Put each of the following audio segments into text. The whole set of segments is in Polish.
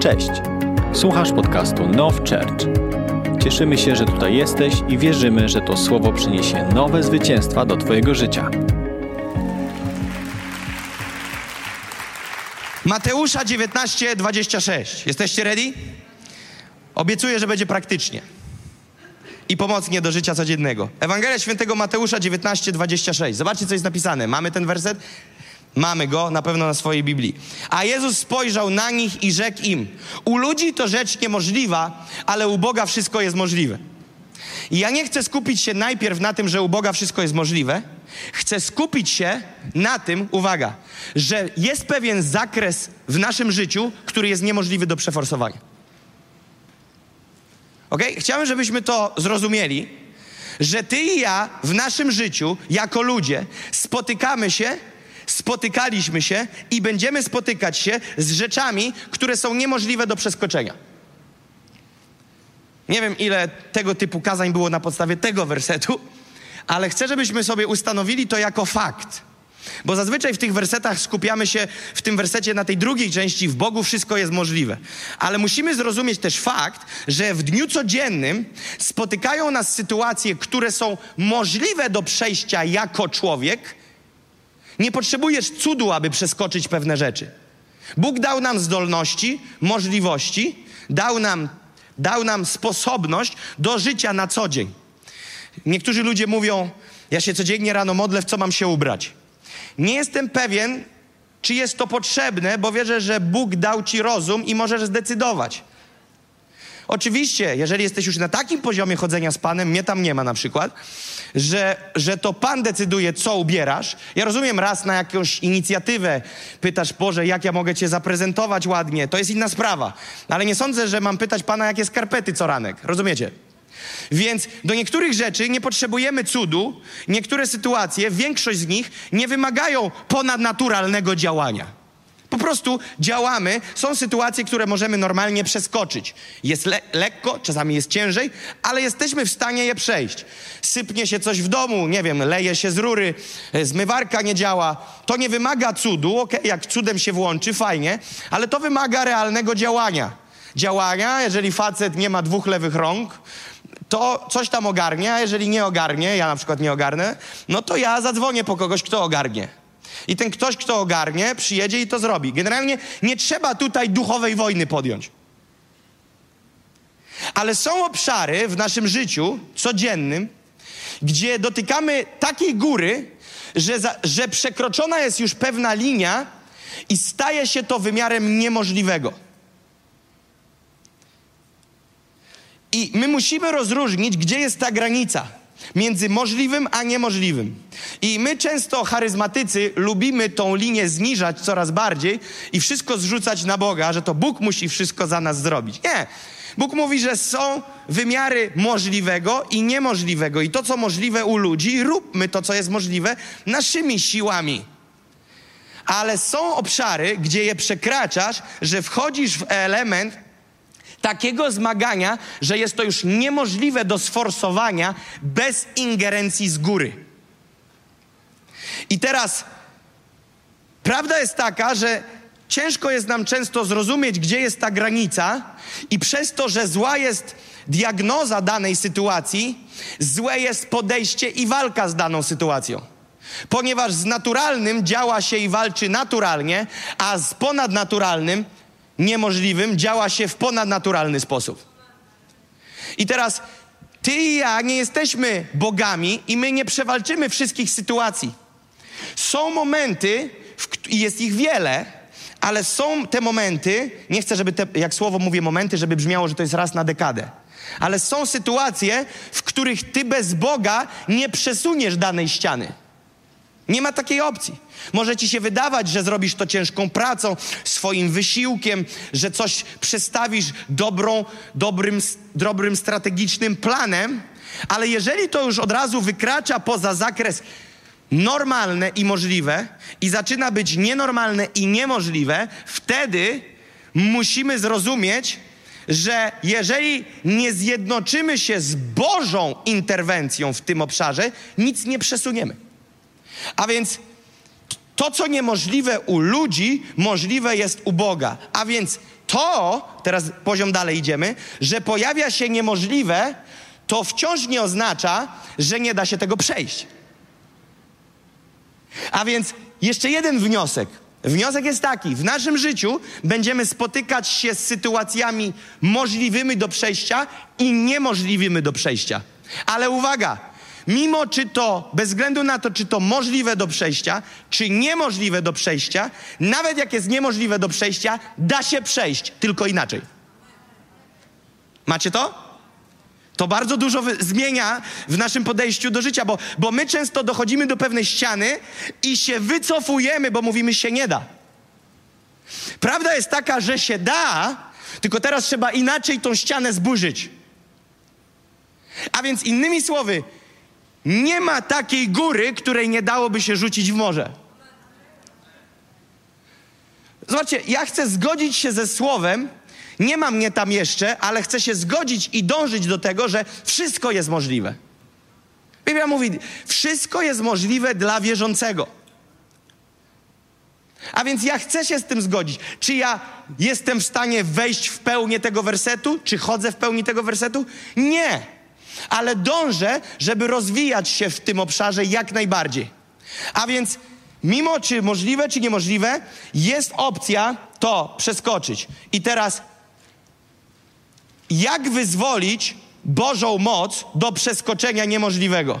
Cześć. Słuchasz podcastu Now Church. Cieszymy się, że tutaj jesteś i wierzymy, że to słowo przyniesie nowe zwycięstwa do Twojego życia. Mateusza 19, 26. Jesteście ready? Obiecuję, że będzie praktycznie. I pomocnie do życia codziennego. Ewangelia Świętego Mateusza 19, 26. Zobaczcie, co jest napisane. Mamy ten werset? Mamy go na pewno na swojej Biblii. A Jezus spojrzał na nich i rzekł im: U ludzi to rzecz niemożliwa, ale u Boga wszystko jest możliwe. I ja nie chcę skupić się najpierw na tym, że u Boga wszystko jest możliwe. Chcę skupić się na tym, uwaga, że jest pewien zakres w naszym życiu, który jest niemożliwy do przeforsowania. Ok? Chciałem, żebyśmy to zrozumieli, że ty i ja w naszym życiu, jako ludzie, spotykamy się, spotykaliśmy się i będziemy spotykać się z rzeczami, które są niemożliwe do przeskoczenia. Nie wiem, ile tego typu kazań było na podstawie tego wersetu, ale chcę, żebyśmy sobie ustanowili to jako fakt. Bo zazwyczaj w tych wersetach skupiamy się w tym wersecie na tej drugiej części, w Bogu wszystko jest możliwe. Ale musimy zrozumieć też fakt, że w dniu codziennym spotykają nas sytuacje, które są możliwe do przejścia jako człowiek. Nie potrzebujesz cudu, aby przeskoczyć pewne rzeczy. Bóg dał nam zdolności, możliwości, dał nam, dał nam sposobność do życia na co dzień. Niektórzy ludzie mówią, ja się codziennie rano modlę, w co mam się ubrać. Nie jestem pewien, czy jest to potrzebne, bo wierzę, że Bóg dał ci rozum i możesz zdecydować. Oczywiście, jeżeli jesteś już na takim poziomie chodzenia z Panem, mnie tam nie ma na przykład, że, że to Pan decyduje, co ubierasz. Ja rozumiem, raz na jakąś inicjatywę pytasz, Boże, jak ja mogę Cię zaprezentować ładnie, to jest inna sprawa. Ale nie sądzę, że mam pytać Pana, jakie skarpety co ranek. Rozumiecie? Więc do niektórych rzeczy nie potrzebujemy cudu, niektóre sytuacje, większość z nich nie wymagają ponadnaturalnego działania. Po prostu działamy, są sytuacje, które możemy normalnie przeskoczyć. Jest le lekko, czasami jest ciężej, ale jesteśmy w stanie je przejść. Sypnie się coś w domu, nie wiem, leje się z rury, zmywarka nie działa. To nie wymaga cudu, ok, jak cudem się włączy, fajnie, ale to wymaga realnego działania. Działania, jeżeli facet nie ma dwóch lewych rąk, to coś tam ogarnie, a jeżeli nie ogarnie, ja na przykład nie ogarnę, no to ja zadzwonię po kogoś, kto ogarnie. I ten ktoś, kto ogarnie, przyjedzie i to zrobi. Generalnie nie trzeba tutaj duchowej wojny podjąć. Ale są obszary w naszym życiu codziennym, gdzie dotykamy takiej góry, że, za, że przekroczona jest już pewna linia i staje się to wymiarem niemożliwego. I my musimy rozróżnić, gdzie jest ta granica między możliwym a niemożliwym. I my często, charyzmatycy, lubimy tą linię zniżać coraz bardziej i wszystko zrzucać na Boga, że to Bóg musi wszystko za nas zrobić. Nie. Bóg mówi, że są wymiary możliwego i niemożliwego. I to, co możliwe u ludzi, róbmy to, co jest możliwe naszymi siłami. Ale są obszary, gdzie je przekraczasz, że wchodzisz w element takiego zmagania, że jest to już niemożliwe do sforsowania bez ingerencji z góry. I teraz prawda jest taka, że ciężko jest nam często zrozumieć, gdzie jest ta granica, i przez to, że zła jest diagnoza danej sytuacji, złe jest podejście i walka z daną sytuacją. Ponieważ z naturalnym działa się i walczy naturalnie, a z ponadnaturalnym niemożliwym działa się w ponadnaturalny sposób. I teraz ty i ja nie jesteśmy bogami i my nie przewalczymy wszystkich sytuacji. Są momenty, i jest ich wiele, ale są te momenty, nie chcę, żeby te, jak słowo mówię momenty, żeby brzmiało, że to jest raz na dekadę. Ale są sytuacje, w których ty bez Boga nie przesuniesz danej ściany. Nie ma takiej opcji. Może ci się wydawać, że zrobisz to ciężką pracą, swoim wysiłkiem, że coś przestawisz dobrą, dobrym, dobrym strategicznym planem, ale jeżeli to już od razu wykracza poza zakres normalne i możliwe i zaczyna być nienormalne i niemożliwe, wtedy musimy zrozumieć, że jeżeli nie zjednoczymy się z Bożą interwencją w tym obszarze, nic nie przesuniemy. A więc to, co niemożliwe u ludzi, możliwe jest u Boga. A więc to, teraz poziom dalej idziemy, że pojawia się niemożliwe, to wciąż nie oznacza, że nie da się tego przejść. A więc jeszcze jeden wniosek. Wniosek jest taki: w naszym życiu będziemy spotykać się z sytuacjami możliwymi do przejścia i niemożliwymi do przejścia. Ale uwaga, mimo czy to, bez względu na to, czy to możliwe do przejścia, czy niemożliwe do przejścia, nawet jak jest niemożliwe do przejścia, da się przejść, tylko inaczej. Macie to? To bardzo dużo zmienia w naszym podejściu do życia, bo, bo my często dochodzimy do pewnej ściany i się wycofujemy, bo mówimy się nie da. Prawda jest taka, że się da, tylko teraz trzeba inaczej tą ścianę zburzyć. A więc innymi słowy, nie ma takiej góry, której nie dałoby się rzucić w morze. Zobaczcie, ja chcę zgodzić się ze słowem, nie ma mnie tam jeszcze, ale chcę się zgodzić i dążyć do tego, że wszystko jest możliwe. Biblia mówi, wszystko jest możliwe dla wierzącego. A więc ja chcę się z tym zgodzić. Czy ja jestem w stanie wejść w pełnię tego wersetu? Czy chodzę w pełni tego wersetu? Nie. Ale dążę, żeby rozwijać się w tym obszarze jak najbardziej. A więc, mimo czy możliwe, czy niemożliwe, jest opcja to przeskoczyć. I teraz jak wyzwolić Bożą moc do przeskoczenia niemożliwego.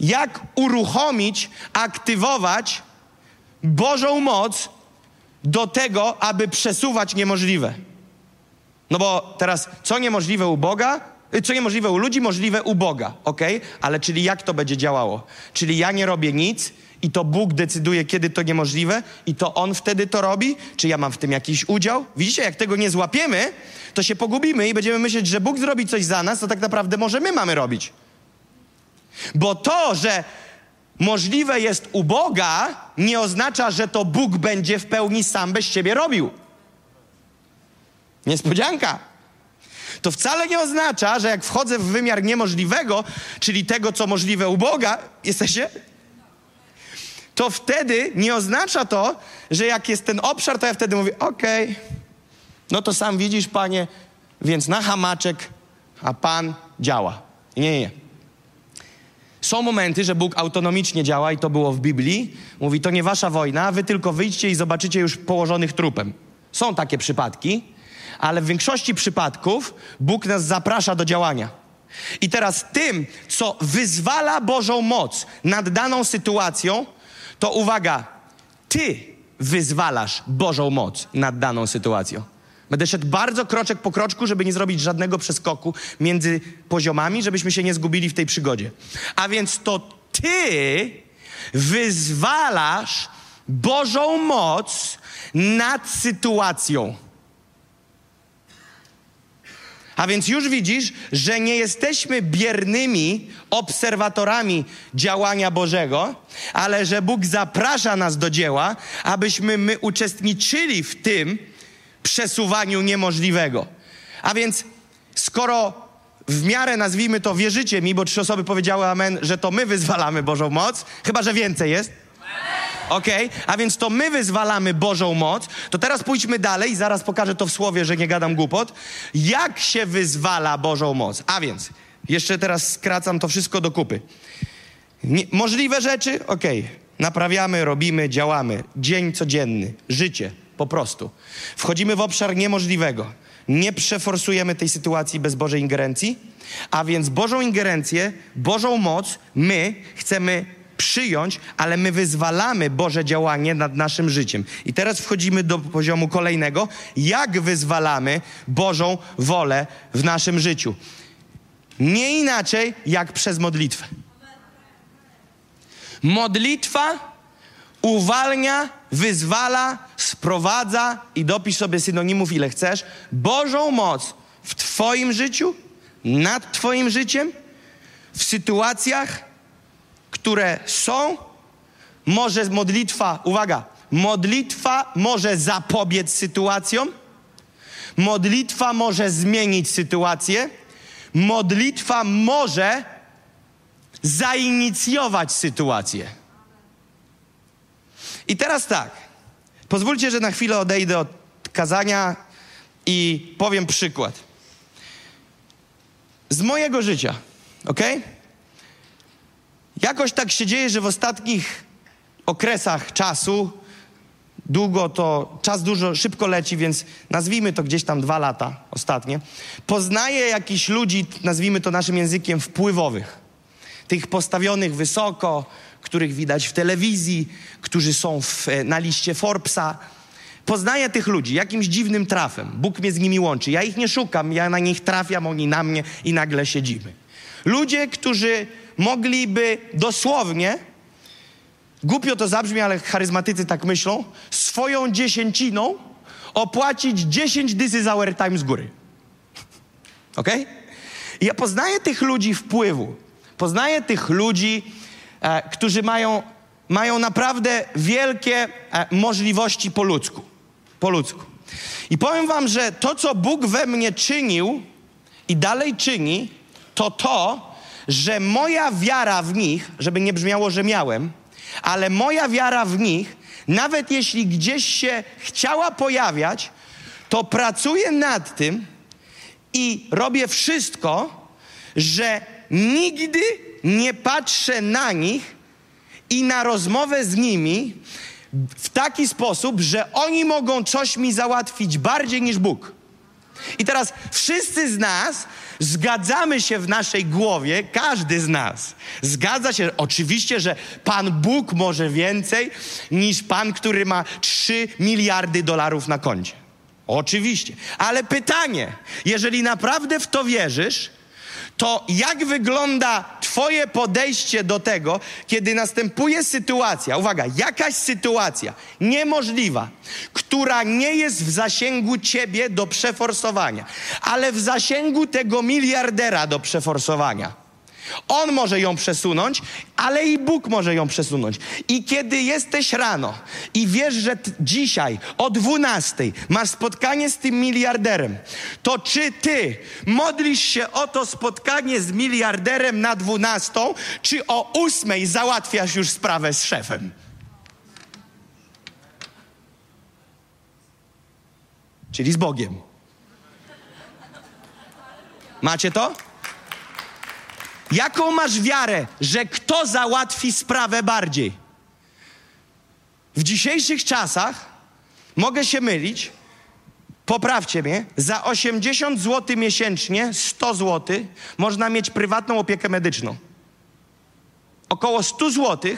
Jak uruchomić, aktywować Bożą moc do tego, aby przesuwać niemożliwe. No bo teraz, co niemożliwe u Boga, co niemożliwe u ludzi, możliwe u Boga, ok? Ale czyli jak to będzie działało? Czyli ja nie robię nic, i to Bóg decyduje, kiedy to niemożliwe, i to On wtedy to robi? Czy ja mam w tym jakiś udział? Widzicie, jak tego nie złapiemy, to się pogubimy i będziemy myśleć, że Bóg zrobi coś za nas, to tak naprawdę może my mamy robić. Bo to, że możliwe jest u Boga, nie oznacza, że to Bóg będzie w pełni sam bez ciebie robił. Niespodzianka. To wcale nie oznacza, że jak wchodzę w wymiar niemożliwego, czyli tego, co możliwe u Boga, jesteście? to wtedy nie oznacza to, że jak jest ten obszar, to ja wtedy mówię, okej, okay, no to sam widzisz, panie, więc na hamaczek, a pan działa. Nie, nie, nie. Są momenty, że Bóg autonomicznie działa i to było w Biblii. Mówi, to nie wasza wojna, wy tylko wyjdźcie i zobaczycie już położonych trupem. Są takie przypadki, ale w większości przypadków Bóg nas zaprasza do działania. I teraz tym, co wyzwala Bożą moc nad daną sytuacją, to uwaga, ty wyzwalasz Bożą moc nad daną sytuacją. Będę szedł bardzo kroczek po kroczku, żeby nie zrobić żadnego przeskoku między poziomami, żebyśmy się nie zgubili w tej przygodzie. A więc to ty wyzwalasz Bożą moc nad sytuacją. A więc już widzisz, że nie jesteśmy biernymi obserwatorami działania Bożego, ale że Bóg zaprasza nas do dzieła, abyśmy my uczestniczyli w tym przesuwaniu niemożliwego. A więc skoro w miarę nazwijmy to wierzycie mi, bo trzy osoby powiedziały amen, że to my wyzwalamy Bożą moc, chyba że więcej jest. Okay? A więc to my wyzwalamy Bożą moc. To teraz pójdźmy dalej, zaraz pokażę to w słowie, że nie gadam głupot. Jak się wyzwala Bożą moc? A więc, jeszcze teraz skracam to wszystko do kupy. Nie, możliwe rzeczy? Okay. Naprawiamy, robimy, działamy. Dzień codzienny, życie, po prostu. Wchodzimy w obszar niemożliwego. Nie przeforsujemy tej sytuacji bez Bożej ingerencji, a więc Bożą ingerencję, Bożą moc my chcemy przyjąć, ale my wyzwalamy Boże działanie nad naszym życiem. I teraz wchodzimy do poziomu kolejnego. Jak wyzwalamy Bożą wolę w naszym życiu? Nie inaczej jak przez modlitwę. Modlitwa uwalnia, wyzwala, sprowadza i dopisz sobie synonimów ile chcesz, Bożą moc w Twoim życiu, nad Twoim życiem, w sytuacjach, które są, może modlitwa, uwaga, modlitwa może zapobiec sytuacjom, modlitwa może zmienić sytuację, modlitwa może zainicjować sytuację. I teraz tak, pozwólcie, że na chwilę odejdę od kazania i powiem przykład. Z mojego życia, ok? Jakoś tak się dzieje, że w ostatnich okresach czasu, długo to, czas dużo, szybko leci, więc nazwijmy to gdzieś tam dwa lata ostatnie, poznaję jakichś ludzi, nazwijmy to naszym językiem, wpływowych. Tych postawionych wysoko, których widać w telewizji, którzy są w, na liście Forbesa. Poznaję tych ludzi jakimś dziwnym trafem. Bóg mnie z nimi łączy. Ja ich nie szukam, ja na nich trafiam, oni na mnie i nagle siedzimy. Ludzie, którzy mogliby dosłownie, głupio to zabrzmi, ale charyzmatycy tak myślą, swoją dziesięciną opłacić 10 dysy za airtime z góry. Ok? I ja poznaję tych ludzi wpływu. Poznaję tych ludzi, e, którzy mają, mają naprawdę wielkie e, możliwości po ludzku. Po ludzku. I powiem wam, że to, co Bóg we mnie czynił i dalej czyni, to to, że moja wiara w nich, żeby nie brzmiało, że miałem, ale moja wiara w nich, nawet jeśli gdzieś się chciała pojawiać, to pracuję nad tym i robię wszystko, że nigdy nie patrzę na nich i na rozmowę z nimi w taki sposób, że oni mogą coś mi załatwić bardziej niż Bóg. I teraz wszyscy z nas zgadzamy się w naszej głowie, każdy z nas zgadza się, oczywiście, że Pan Bóg może więcej niż Pan, który ma 3 miliardy dolarów na koncie. Oczywiście. Ale pytanie, jeżeli naprawdę w to wierzysz, to jak wygląda Twoje podejście do tego, kiedy następuje sytuacja, uwaga, jakaś sytuacja niemożliwa, która nie jest w zasięgu Ciebie do przeforsowania, ale w zasięgu tego miliardera do przeforsowania. On może ją przesunąć, ale i Bóg może ją przesunąć. I kiedy jesteś rano i wiesz, że dzisiaj o 12 masz spotkanie z tym miliarderem, to czy ty modlisz się o to spotkanie z miliarderem na 12, czy o 8 załatwiasz już sprawę z szefem? Czyli z Bogiem. Macie to? Jaką masz wiarę, że kto załatwi sprawę bardziej? W dzisiejszych czasach mogę się mylić, poprawcie mnie, za 80 zł miesięcznie, 100 zł, można mieć prywatną opiekę medyczną. Około 100 zł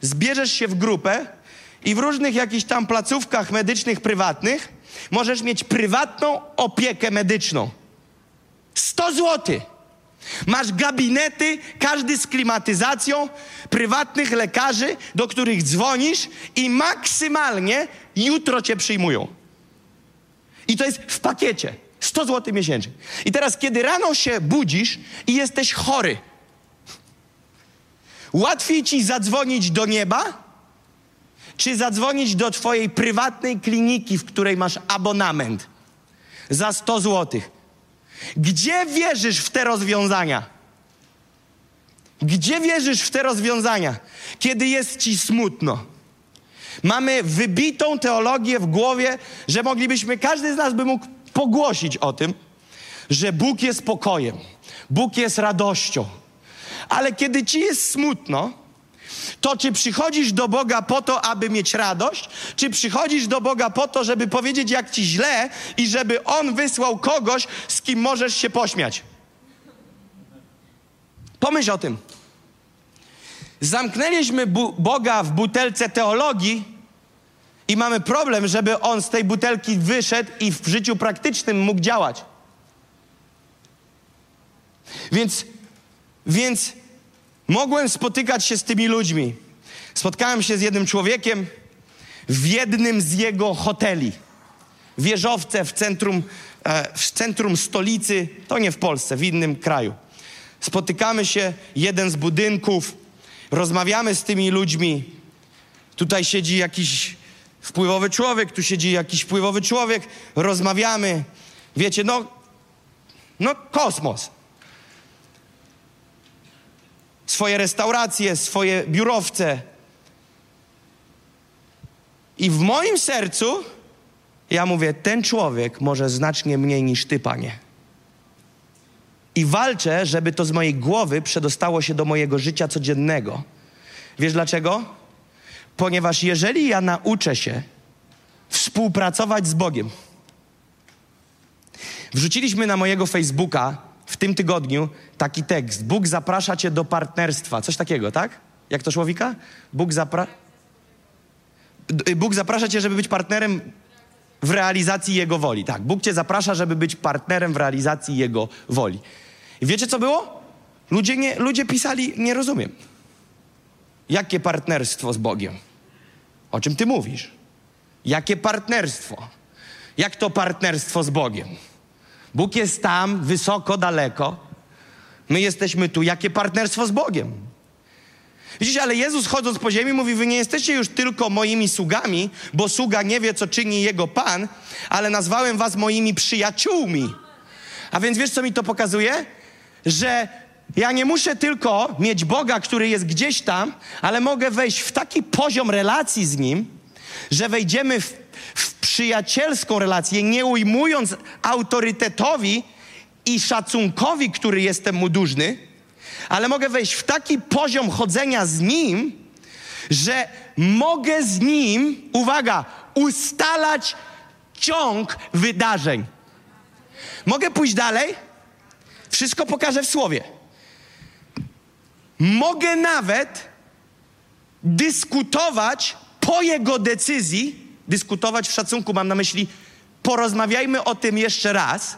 zbierzesz się w grupę i w różnych jakichś tam placówkach medycznych prywatnych możesz mieć prywatną opiekę medyczną. 100 złotych. Masz gabinety, każdy z klimatyzacją, prywatnych lekarzy, do których dzwonisz i maksymalnie jutro cię przyjmują. I to jest w pakiecie. 100 zł miesięcznie. I teraz, kiedy rano się budzisz i jesteś chory, łatwiej ci zadzwonić do nieba, czy zadzwonić do twojej prywatnej kliniki, w której masz abonament za 100 złotych? Gdzie wierzysz w te rozwiązania? Gdzie wierzysz w te rozwiązania, kiedy jest ci smutno? Mamy wybitą teologię w głowie, że moglibyśmy, każdy z nas by mógł pogłosić o tym, że Bóg jest pokojem, Bóg jest radością. Ale kiedy ci jest smutno, to czy przychodzisz do Boga po to, aby mieć radość, czy przychodzisz do Boga po to, żeby powiedzieć, jak ci źle i żeby On wysłał kogoś, z kim możesz się pośmiać? Pomyśl o tym. Zamknęliśmy Boga w butelce teologii i mamy problem, żeby On z tej butelki wyszedł i w życiu praktycznym mógł działać. Więc, więc mogłem spotykać się z tymi ludźmi. Spotkałem się z jednym człowiekiem w jednym z jego hoteli. Wieżowce w centrum, e, w centrum stolicy, to nie w Polsce, w innym kraju. Spotykamy się, jeden z budynków, rozmawiamy z tymi ludźmi. Tutaj siedzi jakiś wpływowy człowiek, tu siedzi jakiś wpływowy człowiek, rozmawiamy. Wiecie, no, no kosmos swoje restauracje, swoje biurowce. I w moim sercu Ja mówię, ten człowiek może znacznie mniej niż ty, panie. I walczę, żeby to z mojej głowy przedostało się do mojego życia codziennego. Wiesz dlaczego? Ponieważ jeżeli ja nauczę się współpracować z Bogiem, wrzuciliśmy na mojego Facebooka w tym tygodniu taki tekst. Bóg zaprasza cię do partnerstwa. Coś takiego, tak? Jak to Słowika? Bóg, zapra... Bóg zaprasza cię, żeby być partnerem w realizacji Jego woli. Tak, Bóg cię zaprasza, żeby być partnerem w realizacji Jego woli. I wiecie, co było? Ludzie, nie, ludzie pisali, nie rozumiem. Jakie partnerstwo z Bogiem? O czym ty mówisz? Jakie partnerstwo? Jak to partnerstwo z Bogiem? Bóg jest tam, wysoko, daleko. My jesteśmy tu. Jakie partnerstwo z Bogiem? Widzicie, ale Jezus chodząc po ziemi mówi, wy nie jesteście już tylko moimi sługami, bo sługa nie wie, co czyni jego Pan, ale nazwałem was moimi przyjaciółmi. A więc wiesz, co mi to pokazuje? Że ja nie muszę tylko mieć Boga, który jest gdzieś tam, ale mogę wejść w taki poziom relacji z Nim, że wejdziemy w, w przyjacielską relację, nie ujmując autorytetowi i szacunkowi, który jestem mu dłużny, ale mogę wejść w taki poziom chodzenia z Nim, że mogę z Nim, uwaga, ustalać ciąg wydarzeń. Mogę pójść dalej? Wszystko pokażę w słowie. Mogę nawet dyskutować po jego decyzji, dyskutować w szacunku, mam na myśli, porozmawiajmy o tym jeszcze raz.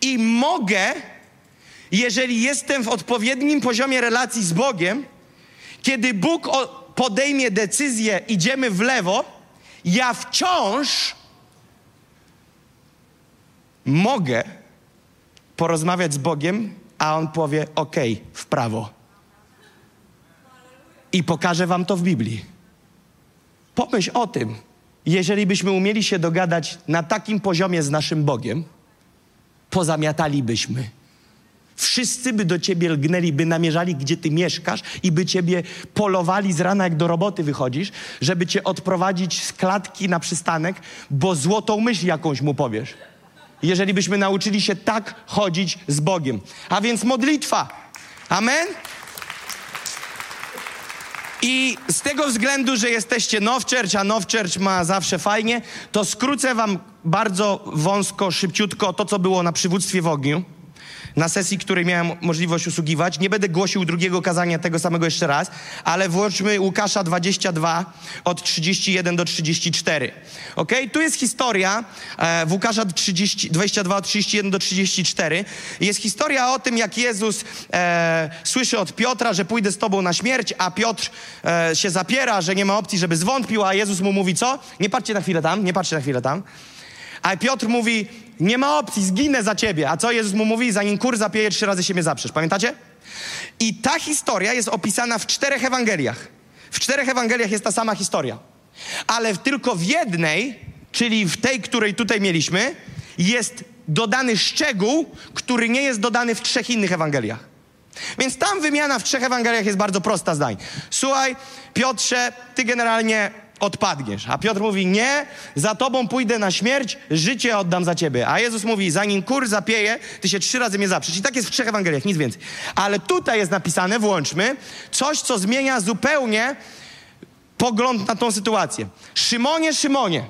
I mogę, jeżeli jestem w odpowiednim poziomie relacji z Bogiem, kiedy Bóg podejmie decyzję, idziemy w lewo, ja wciąż mogę porozmawiać z Bogiem, a On powie: OK, w prawo. I pokażę Wam to w Biblii. Pomyśl o tym, jeżeli byśmy umieli się dogadać na takim poziomie z naszym Bogiem, pozamiatalibyśmy. Wszyscy by do ciebie lgnęli, by namierzali, gdzie ty mieszkasz i by ciebie polowali z rana, jak do roboty wychodzisz, żeby cię odprowadzić z klatki na przystanek, bo złotą myśl jakąś mu powiesz. Jeżeli byśmy nauczyli się tak chodzić z Bogiem. A więc modlitwa. Amen? I z tego względu, że jesteście Now Church, a Now Church ma zawsze fajnie, to skrócę wam bardzo wąsko, szybciutko to, co było na przywództwie w ogniu na sesji, której miałem możliwość usługiwać. Nie będę głosił drugiego kazania tego samego jeszcze raz, ale włączmy Łukasza 22 od 31 do 34. Ok? Tu jest historia e, w Łukasza 30, 22 od 31 do 34. Jest historia o tym, jak Jezus e, słyszy od Piotra, że pójdę z tobą na śmierć, a Piotr e, się zapiera, że nie ma opcji, żeby zwątpił, a Jezus mu mówi co? Nie patrzcie na chwilę tam, nie patrzcie na chwilę tam. A Piotr mówi, nie ma opcji, zginę za ciebie. A co Jezus mu mówi? Zanim kur zapieje, trzy razy się mnie zaprzesz. Pamiętacie? I ta historia jest opisana w czterech Ewangeliach. W czterech Ewangeliach jest ta sama historia. Ale tylko w jednej, czyli w tej, której tutaj mieliśmy, jest dodany szczegół, który nie jest dodany w trzech innych Ewangeliach. Więc tam wymiana w trzech Ewangeliach jest bardzo prosta zdań. Słuchaj, Piotrze, ty generalnie odpadniesz. A Piotr mówi, nie, za tobą pójdę na śmierć, życie oddam za ciebie. A Jezus mówi, zanim kur zapieje, ty się trzy razy mnie zaprzesz. I tak jest w trzech Ewangeliach, nic więcej. Ale tutaj jest napisane, włączmy, coś, co zmienia zupełnie pogląd na tą sytuację. Szymonie, Szymonie,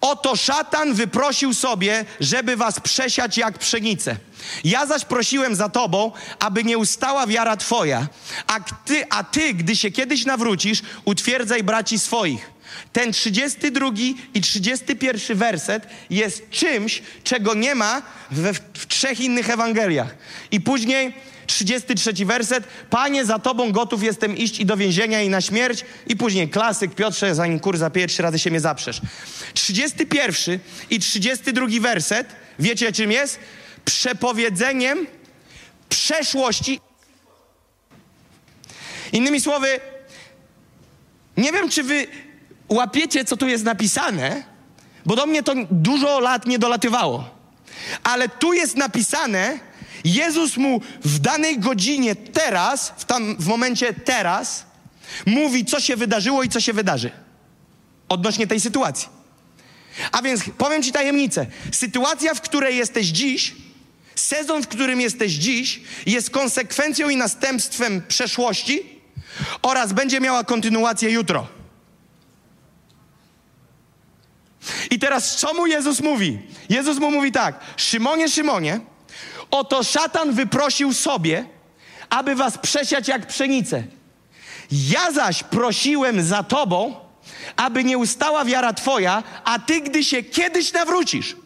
Oto szatan wyprosił sobie, żeby was przesiać jak pszenicę. Ja zaś prosiłem za tobą, aby nie ustała wiara twoja, a ty, a ty, gdy się kiedyś nawrócisz, utwierdzaj braci swoich. Ten 32 i 31 werset jest czymś, czego nie ma w, w trzech innych Ewangeliach. I później 33 werset. Panie, za Tobą gotów jestem iść i do więzienia i na śmierć. I później klasyk, Piotrze, zanim kur zapieje, trzy razy się mnie zaprzesz. 31 i 32 werset, wiecie czym jest? Przepowiedzeniem przeszłości. Innymi słowy, nie wiem, czy wy łapiecie, co tu jest napisane, bo do mnie to dużo lat nie dolatywało. Ale tu jest napisane, Jezus mu w danej godzinie teraz, w, tam, w momencie teraz, mówi, co się wydarzyło i co się wydarzy odnośnie tej sytuacji. A więc powiem Ci tajemnicę. Sytuacja, w której jesteś dziś, sezon, w którym jesteś dziś, jest konsekwencją i następstwem przeszłości oraz będzie miała kontynuację jutro. I teraz co mu Jezus mówi? Jezus mu mówi tak: Szymonie, Szymonie, oto szatan wyprosił sobie, aby was przesiać jak pszenicę. Ja zaś prosiłem za tobą, aby nie ustała wiara twoja, a ty, gdy się kiedyś nawrócisz.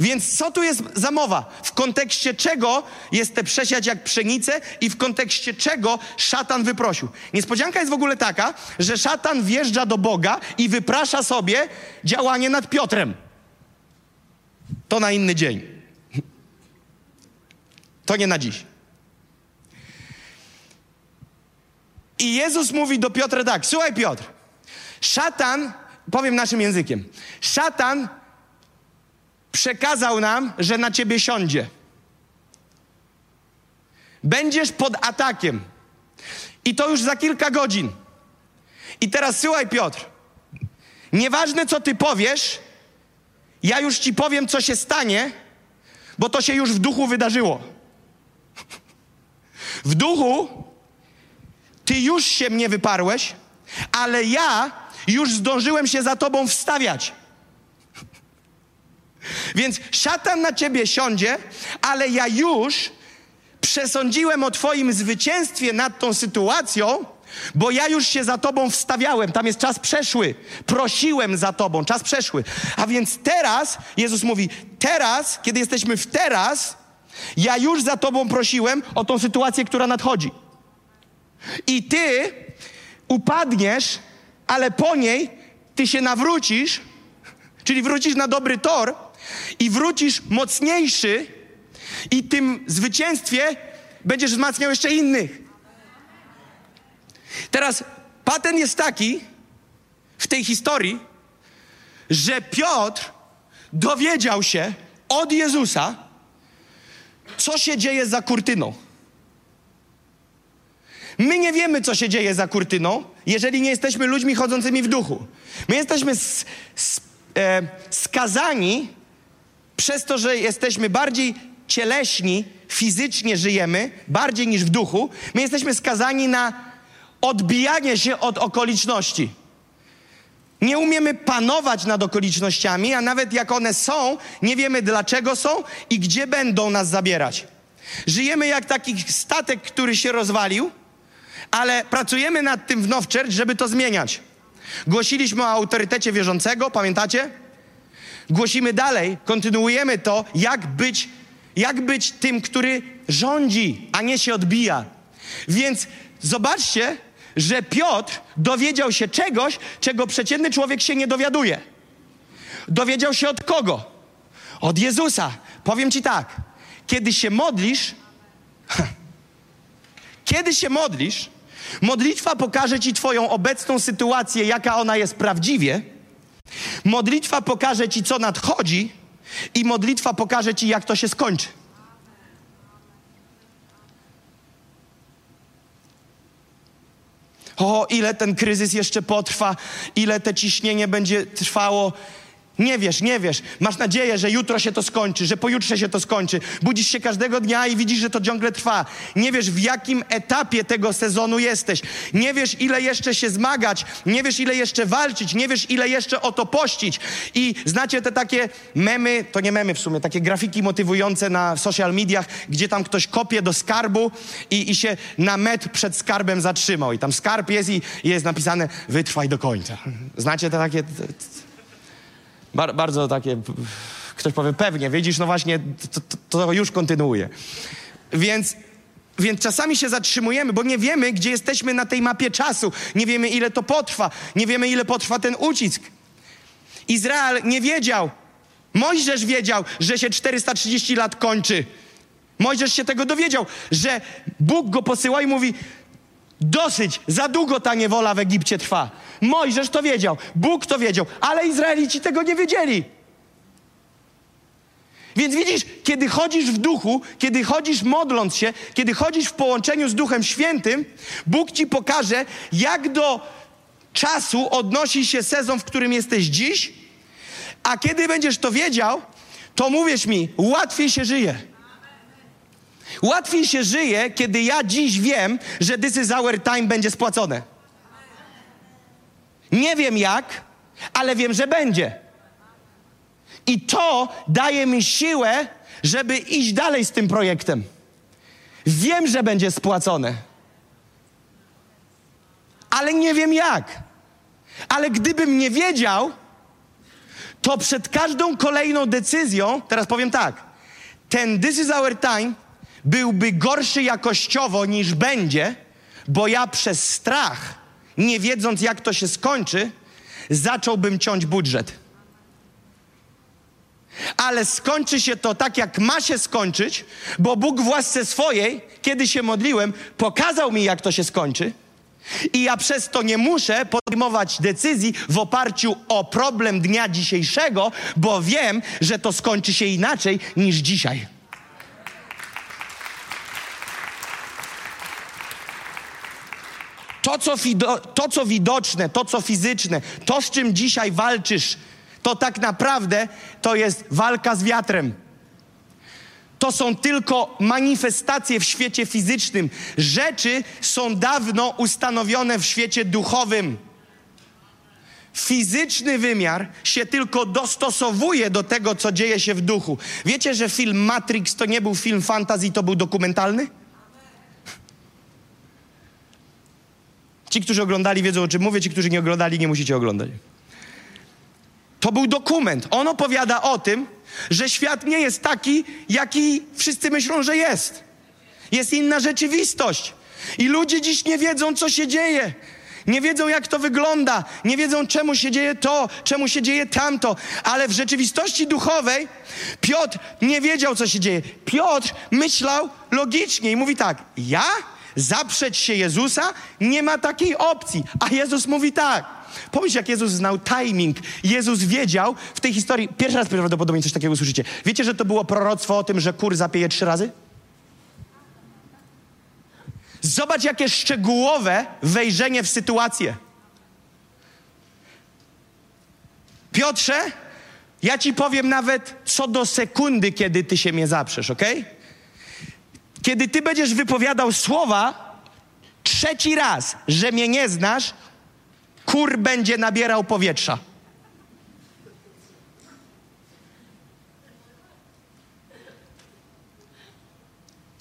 Więc co tu jest za mowa? W kontekście czego jest te przesiać jak pszenicę i w kontekście czego szatan wyprosił? Niespodzianka jest w ogóle taka, że szatan wjeżdża do Boga i wyprasza sobie działanie nad Piotrem. To na inny dzień. To nie na dziś. I Jezus mówi do Piotra tak: Słuchaj, Piotr, szatan, powiem naszym językiem, szatan przekazał nam, że na ciebie siądzie. Będziesz pod atakiem. I to już za kilka godzin. I teraz słuchaj, Piotr. Nieważne, co ty powiesz, ja już ci powiem, co się stanie, bo to się już w duchu wydarzyło. W duchu ty już się mnie wyparłeś, ale ja już zdążyłem się za tobą wstawiać. Więc szatan na ciebie siądzie, ale ja już przesądziłem o twoim zwycięstwie nad tą sytuacją, bo ja już się za tobą wstawiałem. Tam jest czas przeszły. Prosiłem za tobą, czas przeszły. A więc teraz, Jezus mówi, teraz, kiedy jesteśmy w teraz, ja już za tobą prosiłem o tą sytuację, która nadchodzi. I ty upadniesz, ale po niej ty się nawrócisz, czyli wrócisz na dobry tor i wrócisz mocniejszy i tym zwycięstwie będziesz wzmacniał jeszcze innych. Teraz patent jest taki w tej historii, że Piotr dowiedział się od Jezusa, co się dzieje za kurtyną. My nie wiemy, co się dzieje za kurtyną, jeżeli nie jesteśmy ludźmi chodzącymi w duchu. My jesteśmy e, skazani przez to, że jesteśmy bardziej cieleśni, fizycznie żyjemy, bardziej niż w duchu, my jesteśmy skazani na odbijanie się od okoliczności. Nie umiemy panować nad okolicznościami, a nawet jak one są, nie wiemy dlaczego są i gdzie będą nas zabierać. Żyjemy jak taki statek, który się rozwalił, ale pracujemy nad tym w Now Church, żeby to zmieniać. Głosiliśmy o autorytecie wierzącego, pamiętacie? Głosimy dalej, kontynuujemy to, jak być, jak być tym, który rządzi, a nie się odbija. Więc zobaczcie, że Piotr dowiedział się czegoś, czego przeciętny człowiek się nie dowiaduje. Dowiedział się od kogo? Od Jezusa. Powiem ci tak, kiedy się modlisz, kiedy się modlisz, modlitwa pokaże ci Twoją obecną sytuację, jaka ona jest prawdziwie Modlitwa pokaże ci, co nadchodzi, i modlitwa pokaże ci, jak to się skończy. O, ile ten kryzys jeszcze potrwa, ile te ciśnienie będzie trwało. Nie wiesz, nie wiesz. Masz nadzieję, że jutro się to skończy, że pojutrze się to skończy. Budzisz się każdego dnia i widzisz, że to ciągle trwa. Nie wiesz, w jakim etapie tego sezonu jesteś. Nie wiesz, ile jeszcze się zmagać. Nie wiesz, ile jeszcze walczyć. Nie wiesz, ile jeszcze o to pościć. I znacie te takie memy, to nie memy w sumie, takie grafiki motywujące na social mediach, gdzie tam ktoś kopie do skarbu i, i się na metr przed skarbem zatrzymał. I tam skarb jest i, jest napisane wytrwaj do końca. Znacie te takie... Bar bardzo takie, ktoś powie pewnie, widzisz, no właśnie, to, to, to już kontynuuje. Więc więc czasami się zatrzymujemy, bo nie wiemy, gdzie jesteśmy na tej mapie czasu. Nie wiemy, ile to potrwa. Nie wiemy, ile potrwa ten ucisk. Izrael nie wiedział. Mojżesz wiedział, że się 430 lat kończy. Mojżesz się tego dowiedział, że Bóg go posyła i mówi: Dosyć, za długo ta niewola w Egipcie trwa. Mojżesz to wiedział, Bóg to wiedział, ale Izraelici tego nie wiedzieli. Więc widzisz, kiedy chodzisz w duchu, kiedy chodzisz modląc się, kiedy chodzisz w połączeniu z Duchem Świętym, Bóg ci pokaże, jak do czasu odnosi się sezon, w którym jesteś dziś, a kiedy będziesz to wiedział, to mówisz mi, łatwiej się żyje. Łatwiej się żyje, kiedy ja dziś wiem, że this is our time będzie spłacone. Nie wiem jak, ale wiem, że będzie. I to daje mi siłę, żeby iść dalej z tym projektem. Wiem, że będzie spłacone, ale nie wiem jak. Ale gdybym nie wiedział, to przed każdą kolejną decyzją, teraz powiem tak, ten This is our time byłby gorszy jakościowo niż będzie, bo ja przez strach, nie wiedząc jak to się skończy, zacząłbym ciąć budżet. Ale skończy się to tak, jak ma się skończyć, bo Bóg w łasce swojej, kiedy się modliłem, pokazał mi, jak to się skończy. I ja przez to nie muszę podejmować decyzji w oparciu o problem dnia dzisiejszego, bo wiem, że to skończy się inaczej niż dzisiaj. To co, to, co widoczne, to, co fizyczne, to, z czym dzisiaj walczysz, to tak naprawdę to jest walka z wiatrem. To są tylko manifestacje w świecie fizycznym. Rzeczy są dawno ustanowione w świecie duchowym. Fizyczny wymiar się tylko dostosowuje do tego, co dzieje się w duchu. Wiecie, że film Matrix to nie był film fantasy, to był dokumentalny? Ci, którzy oglądali, wiedzą o czym mówię, ci, którzy nie oglądali, nie musicie oglądać. To był dokument. On opowiada o tym, że świat nie jest taki, jaki wszyscy myślą, że jest. Jest inna rzeczywistość. I ludzie dziś nie wiedzą, co się dzieje. Nie wiedzą, jak to wygląda, nie wiedzą, czemu się dzieje to, czemu się dzieje tamto, ale w rzeczywistości duchowej Piotr nie wiedział, co się dzieje. Piotr myślał logicznie i mówi tak: Ja zaprzeć się Jezusa? Nie ma takiej opcji. A Jezus mówi tak. Pomyśl, jak Jezus znał timing. Jezus wiedział w tej historii, pierwszy raz prawdopodobnie coś takiego usłyszycie. Wiecie, że to było proroctwo o tym, że kur zapieje trzy razy? Zobacz, jakie szczegółowe wejrzenie w sytuację. Piotrze, ja ci powiem nawet co do sekundy, kiedy ty się mnie zaprzesz, ok? Kiedy ty będziesz wypowiadał słowa trzeci raz, że mnie nie znasz, kur będzie nabierał powietrza.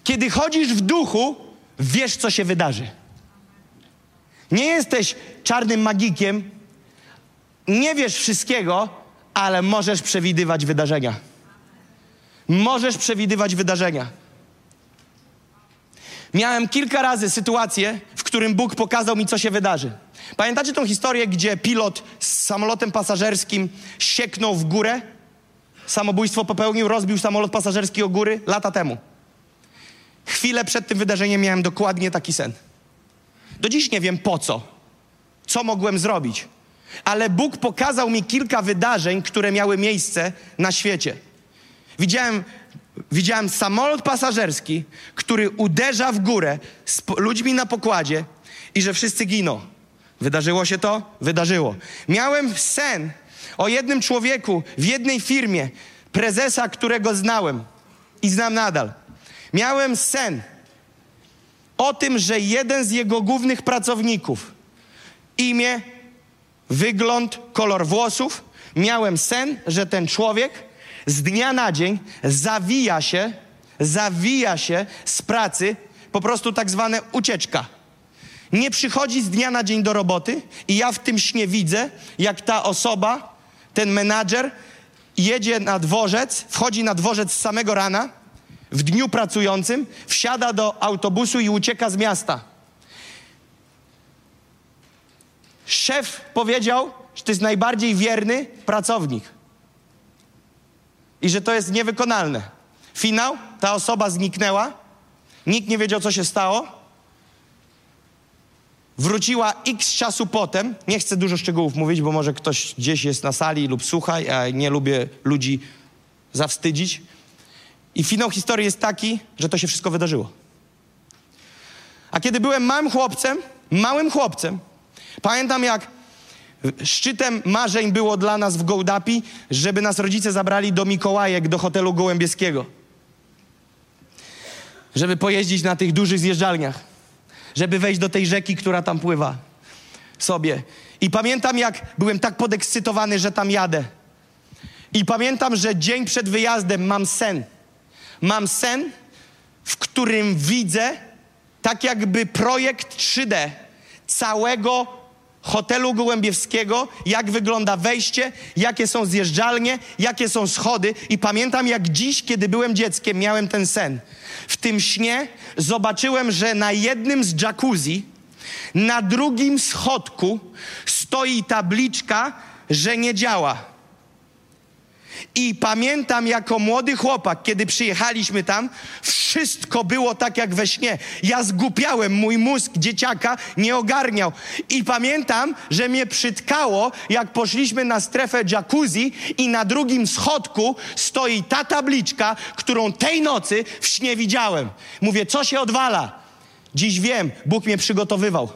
Kiedy chodzisz w duchu, wiesz, co się wydarzy. Nie jesteś czarnym magikiem, nie wiesz wszystkiego, ale możesz przewidywać wydarzenia. Możesz przewidywać wydarzenia. Miałem kilka razy sytuację, w którym Bóg pokazał mi, co się wydarzy. Pamiętacie tą historię, gdzie pilot z samolotem pasażerskim sieknął w górę? Samobójstwo popełnił, rozbił samolot pasażerski o góry lata temu. Chwilę przed tym wydarzeniem miałem dokładnie taki sen. Do dziś nie wiem po co, co mogłem zrobić, ale Bóg pokazał mi kilka wydarzeń, które miały miejsce na świecie. Widziałem, widziałem samolot pasażerski, który uderza w górę z ludźmi na pokładzie i że wszyscy giną. Wydarzyło się to? Wydarzyło. Miałem sen o jednym człowieku w jednej firmie, prezesa, którego znałem i znam nadal. Miałem sen o tym, że jeden z jego głównych pracowników, imię, wygląd, kolor włosów, miałem sen, że ten człowiek z dnia na dzień zawija się, zawija się z pracy, po prostu tak zwane ucieczka. Nie przychodzi z dnia na dzień do roboty i ja w tym śnie widzę, jak ta osoba, ten menadżer jedzie na dworzec, wchodzi na dworzec z samego rana, w dniu pracującym, wsiada do autobusu i ucieka z miasta. Szef powiedział, że to jest najbardziej wierny pracownik i że to jest niewykonalne. Finał, ta osoba zniknęła, nikt nie wiedział, co się stało. Wróciła x czasu potem, nie chcę dużo szczegółów mówić, bo może ktoś gdzieś jest na sali lub słucha, a nie lubię ludzi zawstydzić. I finał historii jest taki, że to się wszystko wydarzyło. A kiedy byłem małym chłopcem, małym chłopcem, pamiętam jak Szczytem marzeń było dla nas w Gołdapi, żeby nas rodzice zabrali do Mikołajek, do hotelu Gołębieskiego. Żeby pojeździć na tych dużych zjeżdżalniach. Żeby wejść do tej rzeki, która tam pływa sobie. I pamiętam, jak byłem tak podekscytowany, że tam jadę. I pamiętam, że dzień przed wyjazdem mam sen. Mam sen, w którym widzę tak jakby projekt 3D całego hotelu Gołębiewskiego, jak wygląda wejście, jakie są zjeżdżalnie, jakie są schody. I pamiętam, jak dziś, kiedy byłem dzieckiem, miałem ten sen. W tym śnie zobaczyłem, że na jednym z jacuzzi, na drugim schodku stoi tabliczka, że nie działa. I pamiętam jako młody chłopak, kiedy przyjechaliśmy tam, wszystko było tak jak we śnie. Ja zgupiałem, mój mózg dzieciaka nie ogarniał. I pamiętam, że mnie przytkało, jak poszliśmy na strefę jacuzzi i na drugim schodku stoi ta tabliczka, którą tej nocy w śnie widziałem. Mówię, co się odwala? Dziś wiem, Bóg mnie przygotowywał.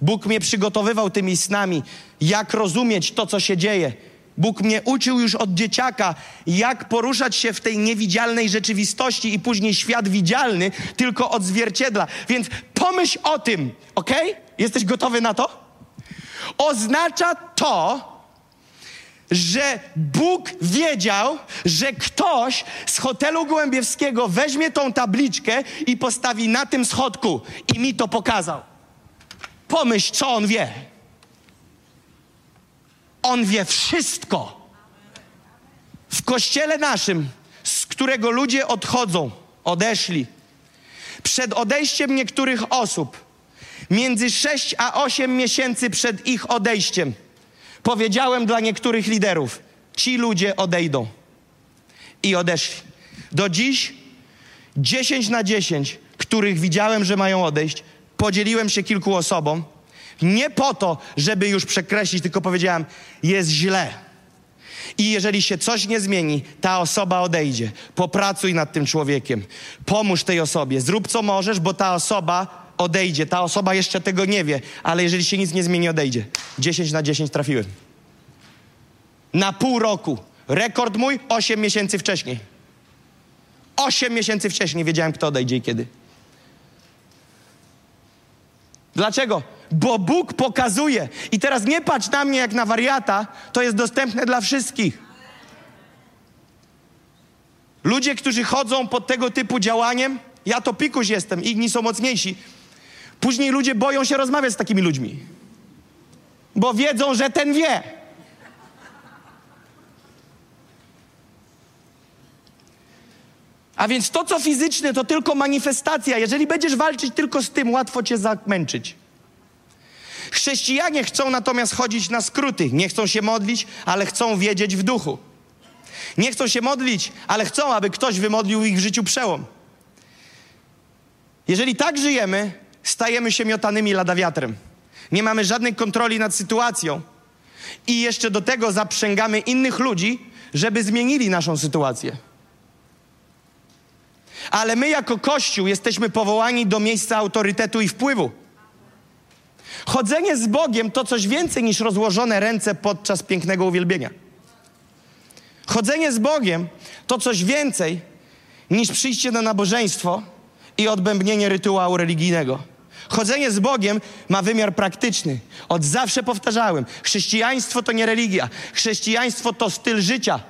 Bóg mnie przygotowywał tymi snami, jak rozumieć to, co się dzieje. Bóg mnie uczył już od dzieciaka, jak poruszać się w tej niewidzialnej rzeczywistości i później świat widzialny tylko odzwierciedla. Więc pomyśl o tym, ok? Jesteś gotowy na to? Oznacza to, że Bóg wiedział, że ktoś z hotelu Gołębiewskiego weźmie tą tabliczkę i postawi na tym schodku i mi to pokazał. Pomyśl, co on wie. On wie wszystko. W kościele naszym, z którego ludzie odchodzą, odeszli, przed odejściem niektórych osób, między 6 a 8 miesięcy przed ich odejściem, powiedziałem dla niektórych liderów: ci ludzie odejdą. I odeszli. Do dziś 10 na 10, których widziałem, że mają odejść, podzieliłem się kilku osobom nie po to, żeby już przekreślić, tylko powiedziałem, jest źle. I jeżeli się coś nie zmieni, ta osoba odejdzie. Popracuj nad tym człowiekiem. Pomóż tej osobie. Zrób co możesz, bo ta osoba odejdzie. Ta osoba jeszcze tego nie wie, ale jeżeli się nic nie zmieni, odejdzie. 10 na 10 trafiłem. Na pół roku. Rekord mój 8 miesięcy wcześniej. 8 miesięcy wcześniej wiedziałem, kto odejdzie i kiedy. Dlaczego? Bo Bóg pokazuje. I teraz nie patrz na mnie jak na wariata, to jest dostępne dla wszystkich. Ludzie, którzy chodzą pod tego typu działaniem, ja to pikuś jestem, inni są mocniejsi. Później ludzie boją się rozmawiać z takimi ludźmi, bo wiedzą, że ten wie. A więc to, co fizyczne, to tylko manifestacja. Jeżeli będziesz walczyć tylko z tym, łatwo cię zamęczyć. Chrześcijanie chcą natomiast chodzić na skróty. Nie chcą się modlić, ale chcą wiedzieć w duchu. Nie chcą się modlić, ale chcą, aby ktoś wymodlił ich w życiu przełom. Jeżeli tak żyjemy, stajemy się miotanymi lada wiatrem. Nie mamy żadnej kontroli nad sytuacją. I jeszcze do tego zaprzęgamy innych ludzi, żeby zmienili naszą sytuację. Ale my, jako Kościół, jesteśmy powołani do miejsca autorytetu i wpływu. Chodzenie z Bogiem to coś więcej niż rozłożone ręce podczas pięknego uwielbienia. Chodzenie z Bogiem to coś więcej niż przyjście na nabożeństwo i odbębnienie rytuału religijnego. Chodzenie z Bogiem ma wymiar praktyczny. Od zawsze powtarzałem: chrześcijaństwo to nie religia, chrześcijaństwo to styl życia.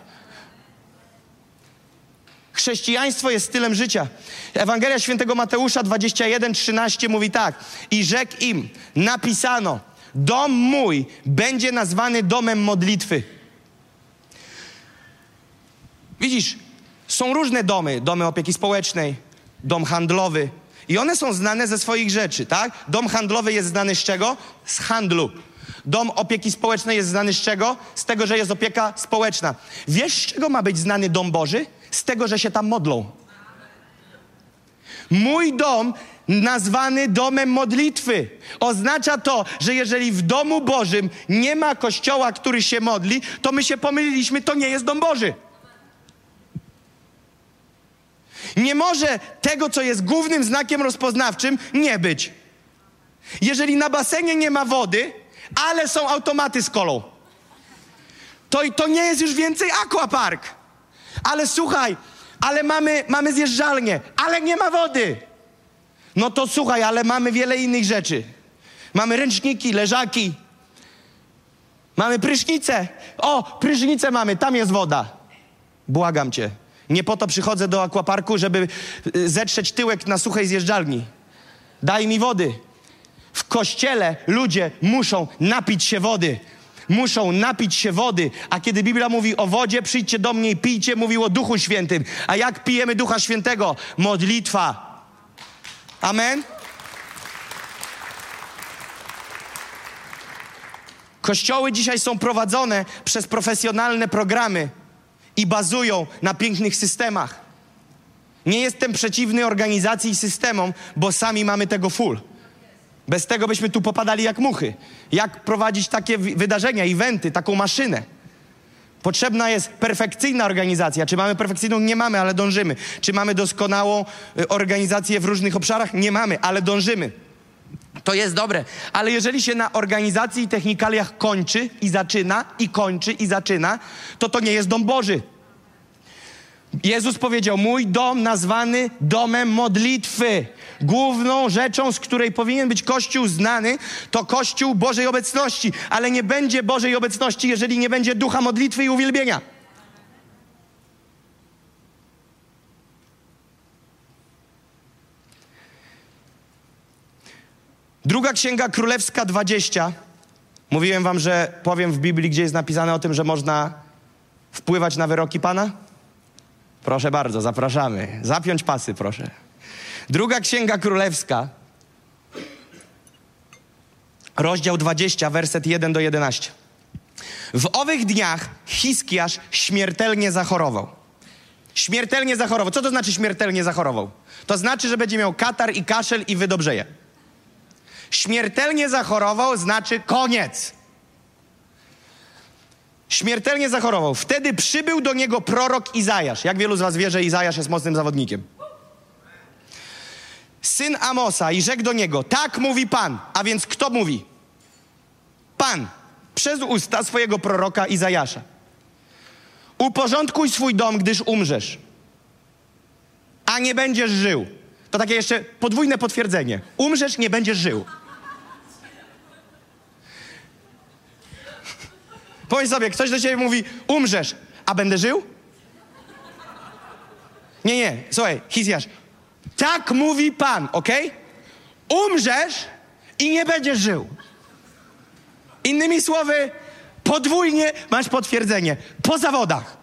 Chrześcijaństwo jest stylem życia. Ewangelia świętego Mateusza 21, 13 mówi tak. I rzekł im, napisano, dom mój będzie nazwany domem modlitwy. Widzisz, są różne domy. Domy opieki społecznej, dom handlowy. I one są znane ze swoich rzeczy, tak? Dom handlowy jest znany z czego? Z handlu. Dom opieki społecznej jest znany z czego? Z tego, że jest opieka społeczna. Wiesz, z czego ma być znany dom Boży? Z tego, że się tam modlą. Mój dom, nazwany domem modlitwy, oznacza to, że jeżeli w domu Bożym nie ma kościoła, który się modli, to my się pomyliliśmy, to nie jest dom Boży. Nie może tego, co jest głównym znakiem rozpoznawczym, nie być. Jeżeli na basenie nie ma wody, ale są automaty z kolą. To, to nie jest już więcej aquapark. Ale słuchaj, ale mamy, mamy zjeżdżalnię, ale nie ma wody. No to słuchaj, ale mamy wiele innych rzeczy. Mamy ręczniki, leżaki. Mamy prysznice. O, prysznice mamy, tam jest woda. Błagam cię. Nie po to przychodzę do akwaparku, żeby y, zetrzeć tyłek na suchej zjeżdżalni. Daj mi wody. W kościele ludzie muszą napić się wody. Muszą napić się wody. A kiedy Biblia mówi o wodzie, przyjdźcie do mnie i pijcie, mówił o Duchu Świętym. A jak pijemy Ducha Świętego? Modlitwa. Amen? Kościoły dzisiaj są prowadzone przez profesjonalne programy i bazują na pięknych systemach. Nie jestem przeciwny organizacji i systemom, bo sami mamy tego full. Bez tego byśmy tu popadali jak muchy. Jak prowadzić takie wydarzenia, eventy, taką maszynę? Potrzebna jest perfekcyjna organizacja. Czy mamy perfekcyjną? Nie mamy, ale dążymy. Czy mamy doskonałą y, organizację w różnych obszarach? Nie mamy, ale dążymy. To jest dobre, ale jeżeli się na organizacji i technikaliach kończy i zaczyna, i kończy i zaczyna, to to nie jest dom Boży. Jezus powiedział: Mój dom nazwany domem modlitwy. Główną rzeczą, z której powinien być Kościół znany, to Kościół Bożej obecności, ale nie będzie Bożej obecności, jeżeli nie będzie ducha modlitwy i uwielbienia. Druga Księga Królewska 20. Mówiłem wam, że powiem w Biblii, gdzie jest napisane o tym, że można wpływać na wyroki Pana? Proszę bardzo, zapraszamy. Zapiąć pasy, proszę. Druga Księga Królewska, rozdział 20, werset 1 do 11. W owych dniach Hiskiasz śmiertelnie zachorował. Śmiertelnie zachorował. Co to znaczy śmiertelnie zachorował? To znaczy, że będzie miał katar i kaszel i wydobrzeje. Śmiertelnie zachorował znaczy koniec. Śmiertelnie zachorował. Wtedy przybył do niego prorok Izajasz. Jak wielu z was wie, że Izajasz jest mocnym zawodnikiem? Syn Amosa i rzekł do niego, tak mówi Pan. A więc kto mówi? Pan. Przez usta swojego proroka Izajasza. Uporządkuj swój dom, gdyż umrzesz. A nie będziesz żył. To takie jeszcze podwójne potwierdzenie. Umrzesz, nie będziesz żył. Powiedz sobie, ktoś do ciebie mówi, umrzesz, a będę żył? Nie, nie, słuchaj, Hizjasz. Tak mówi Pan, ok? Umrzesz i nie będziesz żył. Innymi słowy, podwójnie masz potwierdzenie. Po zawodach.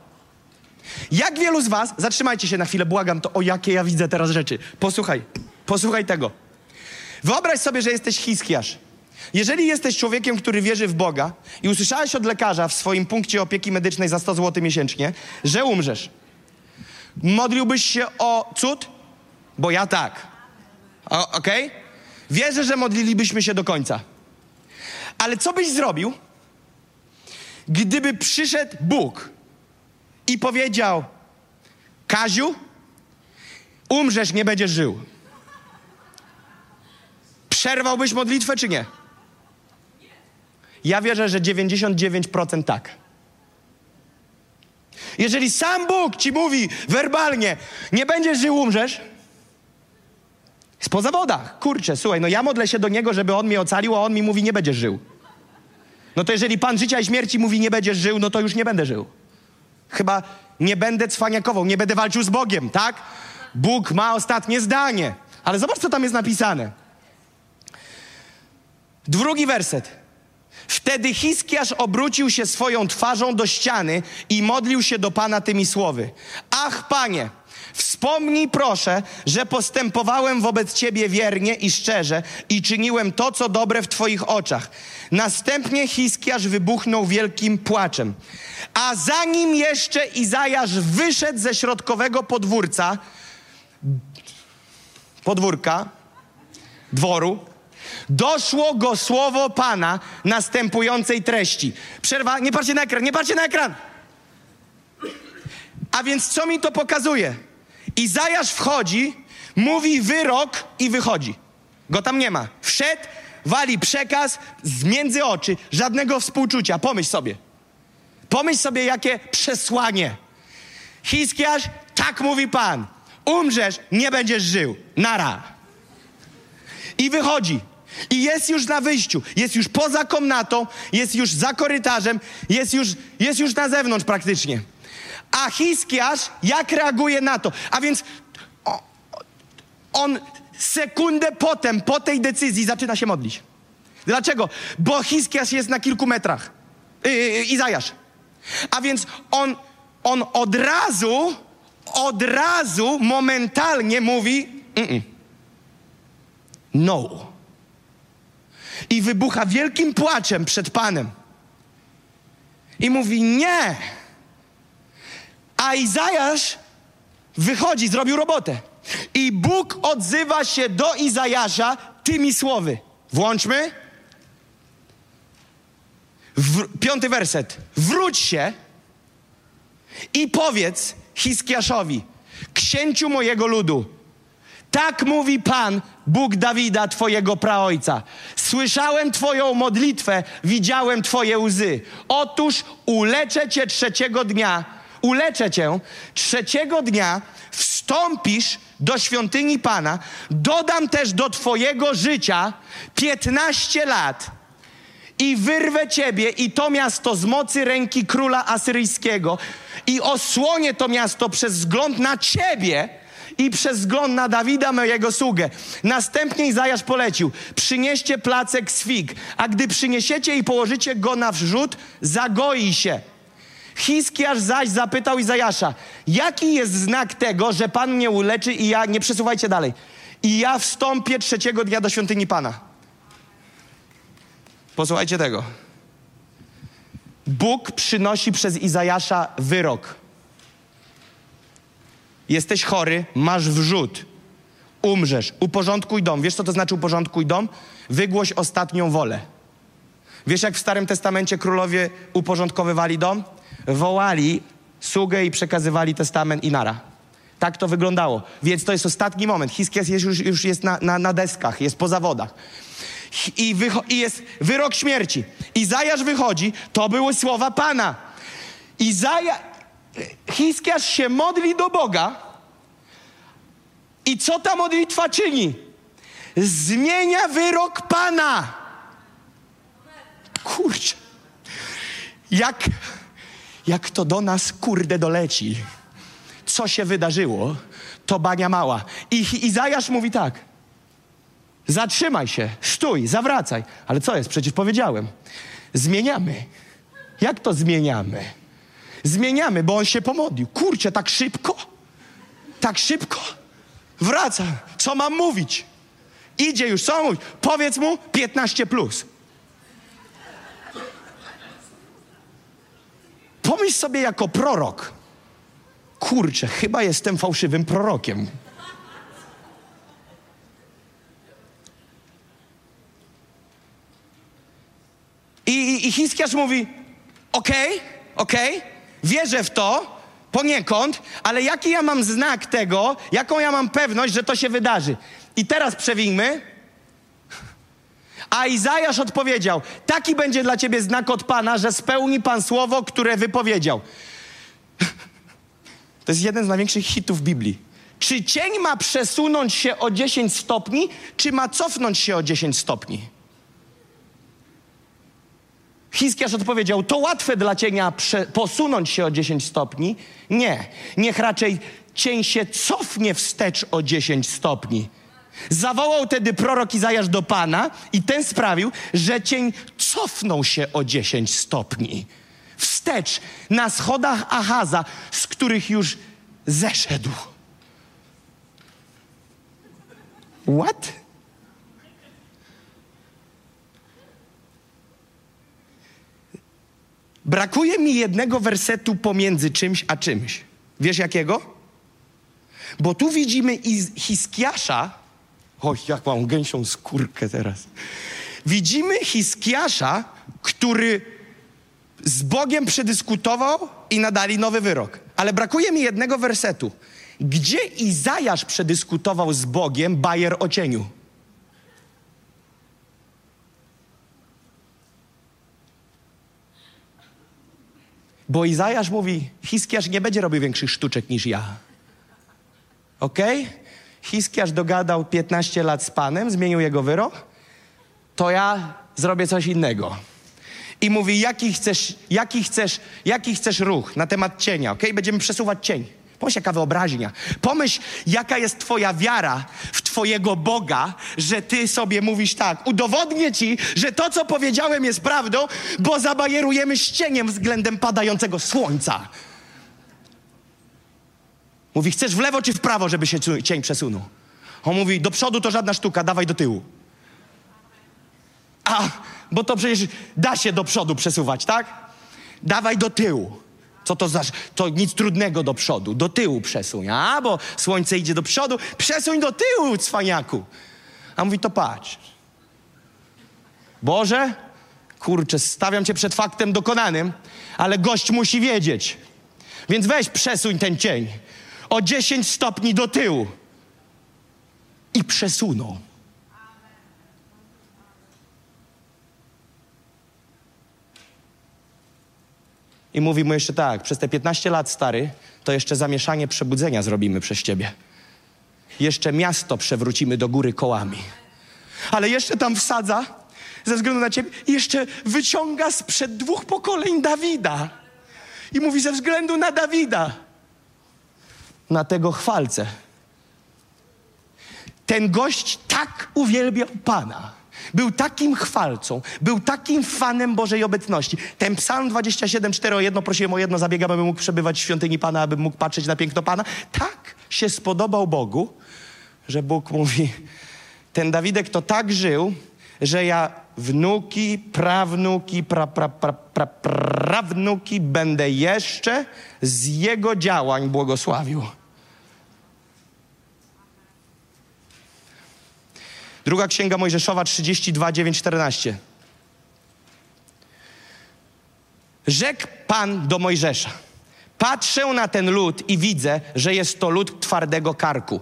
Jak wielu z was, zatrzymajcie się na chwilę, błagam, to o jakie ja widzę teraz rzeczy. Posłuchaj, posłuchaj tego. Wyobraź sobie, że jesteś Hiskiasz. Jeżeli jesteś człowiekiem, który wierzy w Boga i usłyszałeś od lekarza w swoim punkcie opieki medycznej za 100 zł miesięcznie, że umrzesz, modliłbyś się o cud? Bo ja tak. Okej? Okay? Wierzę, że modlilibyśmy się do końca. Ale co byś zrobił, gdyby przyszedł Bóg i powiedział: Kaziu, umrzesz, nie będziesz żył? Przerwałbyś modlitwę, czy nie? Ja wierzę, że 99% tak. Jeżeli sam Bóg ci mówi werbalnie, nie będziesz żył, umrzesz, jest po zawodach. Kurczę, słuchaj, no ja modlę się do Niego, żeby On mnie ocalił, a On mi mówi, nie będziesz żył. No to jeżeli Pan życia i śmierci mówi, nie będziesz żył, no to już nie będę żył. Chyba nie będę cwaniakował, nie będę walczył z Bogiem, tak? Bóg ma ostatnie zdanie. Ale zobacz, co tam jest napisane. Drugi werset. Wtedy Hiskiasz obrócił się swoją twarzą do ściany i modlił się do Pana tymi słowy. Ach, Panie, wspomnij proszę, że postępowałem wobec Ciebie wiernie i szczerze i czyniłem to, co dobre w Twoich oczach. Następnie Hiskiasz wybuchnął wielkim płaczem. A zanim jeszcze Izajasz wyszedł ze środkowego podwórca, podwórka, dworu, doszło go słowo Pana następującej treści. Przerwa, nie patrzcie na ekran, nie patrzcie na ekran. A więc co mi to pokazuje? Izajasz wchodzi, mówi wyrok i wychodzi. Go tam nie ma. Wszedł, wali przekaz z między oczy, żadnego współczucia. Pomyśl sobie. Pomyśl sobie, jakie przesłanie. Hiskiasz, tak mówi Pan. Umrzesz, nie będziesz żył. Nara. I wychodzi. I jest już na wyjściu, jest już poza komnatą, jest już za korytarzem, jest już, jest już na zewnątrz praktycznie. A Hiskiasz jak reaguje na to? A więc on sekundę potem, po tej decyzji zaczyna się modlić. Dlaczego? Bo Hiskiasz jest na kilku metrach. Yy, Izajasz. A więc on, on od razu, od razu, momentalnie mówi no. I wybucha wielkim płaczem przed Panem. I mówi nie. A Izajasz wychodzi, zrobił robotę. I Bóg odzywa się do Izajasza tymi słowy. Włączmy. W, piąty werset. Wróć się i powiedz Hiskiaszowi, księciu mojego ludu, tak mówi Pan, Bóg Dawida, Twojego praojca. Słyszałem Twoją modlitwę, widziałem Twoje łzy. Otóż uleczę Cię trzeciego dnia, uleczę Cię. Trzeciego dnia, wstąpisz do świątyni Pana, dodam też do Twojego życia 15 lat. I wyrwę ciebie i to miasto z mocy ręki króla asyryjskiego. I osłonię to miasto przez wzgląd na ciebie i przez wzgląd na Dawida, mojego sługę. Następnie Izajasz polecił, przynieście placek z fig, a gdy przyniesiecie i położycie go na wrzód, zagoi się. Hiskiasz zaś zapytał Izajasza, jaki jest znak tego, że Pan mnie uleczy i ja, nie przesuwajcie dalej, i ja wstąpię trzeciego dnia do świątyni Pana. Posłuchajcie tego. Bóg przynosi przez Izajasza wyrok. Jesteś chory, masz wrzód, umrzesz, uporządkuj dom. Wiesz, co to znaczy uporządkuj dom? Wygłoś ostatnią wolę. Wiesz, jak w Starym Testamencie królowie uporządkowywali dom? Wołali sługę i przekazywali testament i nara. Tak to wyglądało. Więc to jest ostatni moment. Hiskias jest już, już jest na, na, na deskach, jest po zawodach. I, I jest wyrok śmierci. Izajasz wychodzi, to były słowa Pana. Izaja, Hiskiasz się modli do Boga i co ta modlitwa czyni? Zmienia wyrok Pana. Kurczę. Jak, jak to do nas, kurde, doleci. Co się wydarzyło, to bania mała. I Izajasz mówi tak. Zatrzymaj się, stój, zawracaj. Ale co jest? Przecież powiedziałem. Zmieniamy. Jak to zmieniamy? Zmieniamy, bo on się pomodlił. Kurczę, tak szybko? Tak szybko? Wraca. Co mam mówić? Idzie już, co mówić? Powiedz mu 15 plus. Pomyśl sobie jako prorok. Kurczę, chyba jestem fałszywym prorokiem. I, i, i Hiskiarz mówi, okej, okay, okej, okay, wierzę w to, poniekąd, ale jaki ja mam znak tego, jaką ja mam pewność, że to się wydarzy? I teraz przewijmy. A Izajasz odpowiedział, taki będzie dla ciebie znak od Pana, że spełni Pan słowo, które wypowiedział. To jest jeden z największych hitów Biblii. Czy cień ma przesunąć się o 10 stopni, czy ma cofnąć się o 10 stopni? Hiskiarz odpowiedział, to łatwe dla cienia posunąć się o 10 stopni. Nie, niech raczej cień się cofnie wstecz o 10 stopni. Zawołał tedy prorok Izajasz do Pana i ten sprawił, że cień cofnął się o 10 stopni. Wstecz na schodach Achaza, z których już zeszedł. What? Brakuje mi jednego wersetu pomiędzy czymś a czymś. Wiesz jakiego? Bo tu widzimy Hiskiasza. Oj, jak mam gęsią skórkę teraz. Widzimy Hiskiasza, który z Bogiem przedyskutował i nadali nowy wyrok. Ale brakuje mi jednego wersetu. Gdzie Izajasz przedyskutował z Bogiem bajer o cieniu? Bo Izajasz mówi, Hiskiarz nie będzie robił większych sztuczek niż ja. Okej? Okay? Hiskiarz dogadał 15 lat z Panem, zmienił jego wyrok, to ja zrobię coś innego. I mówi, jaki chcesz, jaki chcesz, jaki chcesz ruch na temat cienia, ok? Będziemy przesuwać cień. Pomyśl, jaka wyobraźnia. Pomyśl, jaka jest twoja wiara w twojego Boga, że ty sobie mówisz tak, udowodnię ci, że to, co powiedziałem jest prawdą, bo zabajerujemy ścieniem względem padającego słońca. Mówi, chcesz w lewo czy w prawo, żeby się cień przesunął? On mówi, do przodu to żadna sztuka, dawaj do tyłu. A, bo to przecież da się do przodu przesuwać, tak? Dawaj do tyłu. Co to za... To nic trudnego do przodu. Do tyłu przesuń. A, bo słońce idzie do przodu. Przesuń do tyłu, cwaniaku. A mówi, to patrz. Boże, kurczę, stawiam cię przed faktem dokonanym, ale gość musi wiedzieć. Więc weź, przesuń ten cień o 10 stopni do tyłu. I przesunął. I mówi mu jeszcze tak, przez te 15 lat, stary, to jeszcze zamieszanie przebudzenia zrobimy przez ciebie. Jeszcze miasto przewrócimy do góry kołami. Ale jeszcze tam wsadza, ze względu na ciebie, jeszcze wyciąga sprzed dwóch pokoleń Dawida. I mówi, ze względu na Dawida, na tego chwalcę. Ten gość tak uwielbiał Pana był takim chwalcą, był takim fanem Bożej obecności. Ten psalm 27, 4 o jedno, prosiłem o jedno, zabiegam, abym mógł przebywać w świątyni Pana, abym mógł patrzeć na piękno Pana. Tak się spodobał Bogu, że Bóg mówi, ten Dawidek to tak żył, że ja wnuki, prawnuki, pra, pra, pra, pra, prawnuki będę jeszcze z jego działań błogosławił. Druga Księga Mojżeszowa 32, 9, 14. Rzekł Pan do Mojżesza: Patrzę na ten lud i widzę, że jest to lud twardego karku.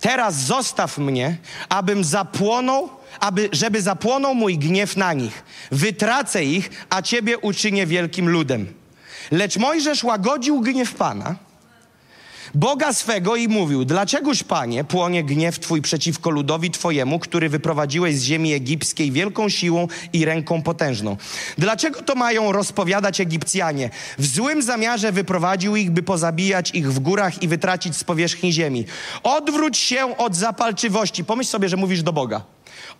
Teraz zostaw mnie, abym zapłonął, aby, żeby zapłonął mój gniew na nich. Wytracę ich, a ciebie uczynię wielkim ludem. Lecz Mojżesz łagodził gniew Pana Boga swego i mówił: Dlaczegoż, panie, płonie gniew twój przeciwko ludowi twojemu, który wyprowadziłeś z ziemi egipskiej wielką siłą i ręką potężną? Dlaczego to mają rozpowiadać Egipcjanie? W złym zamiarze wyprowadził ich, by pozabijać ich w górach i wytracić z powierzchni ziemi. Odwróć się od zapalczywości. Pomyśl sobie, że mówisz do Boga.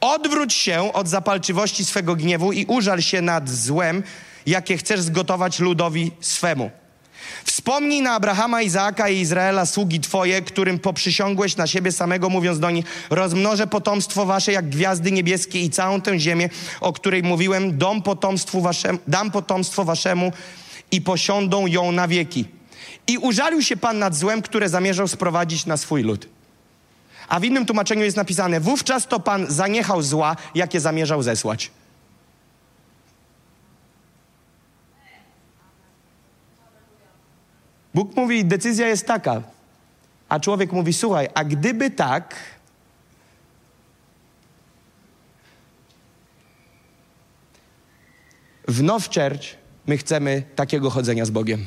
Odwróć się od zapalczywości swego gniewu i użal się nad złem, jakie chcesz zgotować ludowi swemu. Wspomnij na Abrahama, Izaaka i Izraela, sługi Twoje, którym poprzysiągłeś na siebie samego, mówiąc do nich, rozmnożę potomstwo Wasze jak gwiazdy niebieskie i całą tę ziemię, o której mówiłem, dom potomstwu waszemu, dam potomstwo Waszemu i posiądą ją na wieki. I użalił się Pan nad złem, które zamierzał sprowadzić na swój lud. A w innym tłumaczeniu jest napisane, wówczas to Pan zaniechał zła, jakie zamierzał zesłać. Bóg mówi, decyzja jest taka. A człowiek mówi, słuchaj, a gdyby tak, w Now Church my chcemy takiego chodzenia z Bogiem.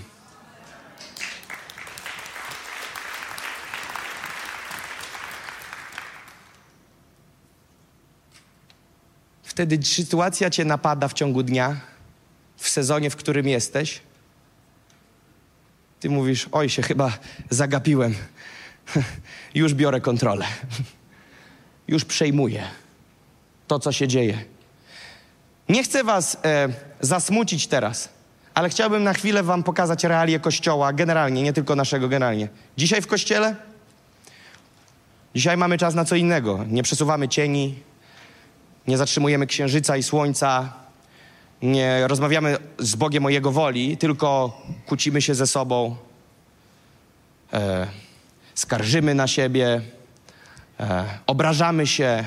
Wtedy sytuacja cię napada w ciągu dnia, w sezonie, w którym jesteś. Ty mówisz, oj, się chyba zagapiłem. Już biorę kontrolę. Już przejmuję to, co się dzieje. Nie chcę was e, zasmucić teraz, ale chciałbym na chwilę wam pokazać realię Kościoła, generalnie, nie tylko naszego, generalnie. Dzisiaj w Kościele? Dzisiaj mamy czas na co innego. Nie przesuwamy cieni, nie zatrzymujemy księżyca i słońca, nie rozmawiamy z Bogiem o Jego woli, tylko kłócimy się ze sobą, e, skarżymy na siebie, e, obrażamy się,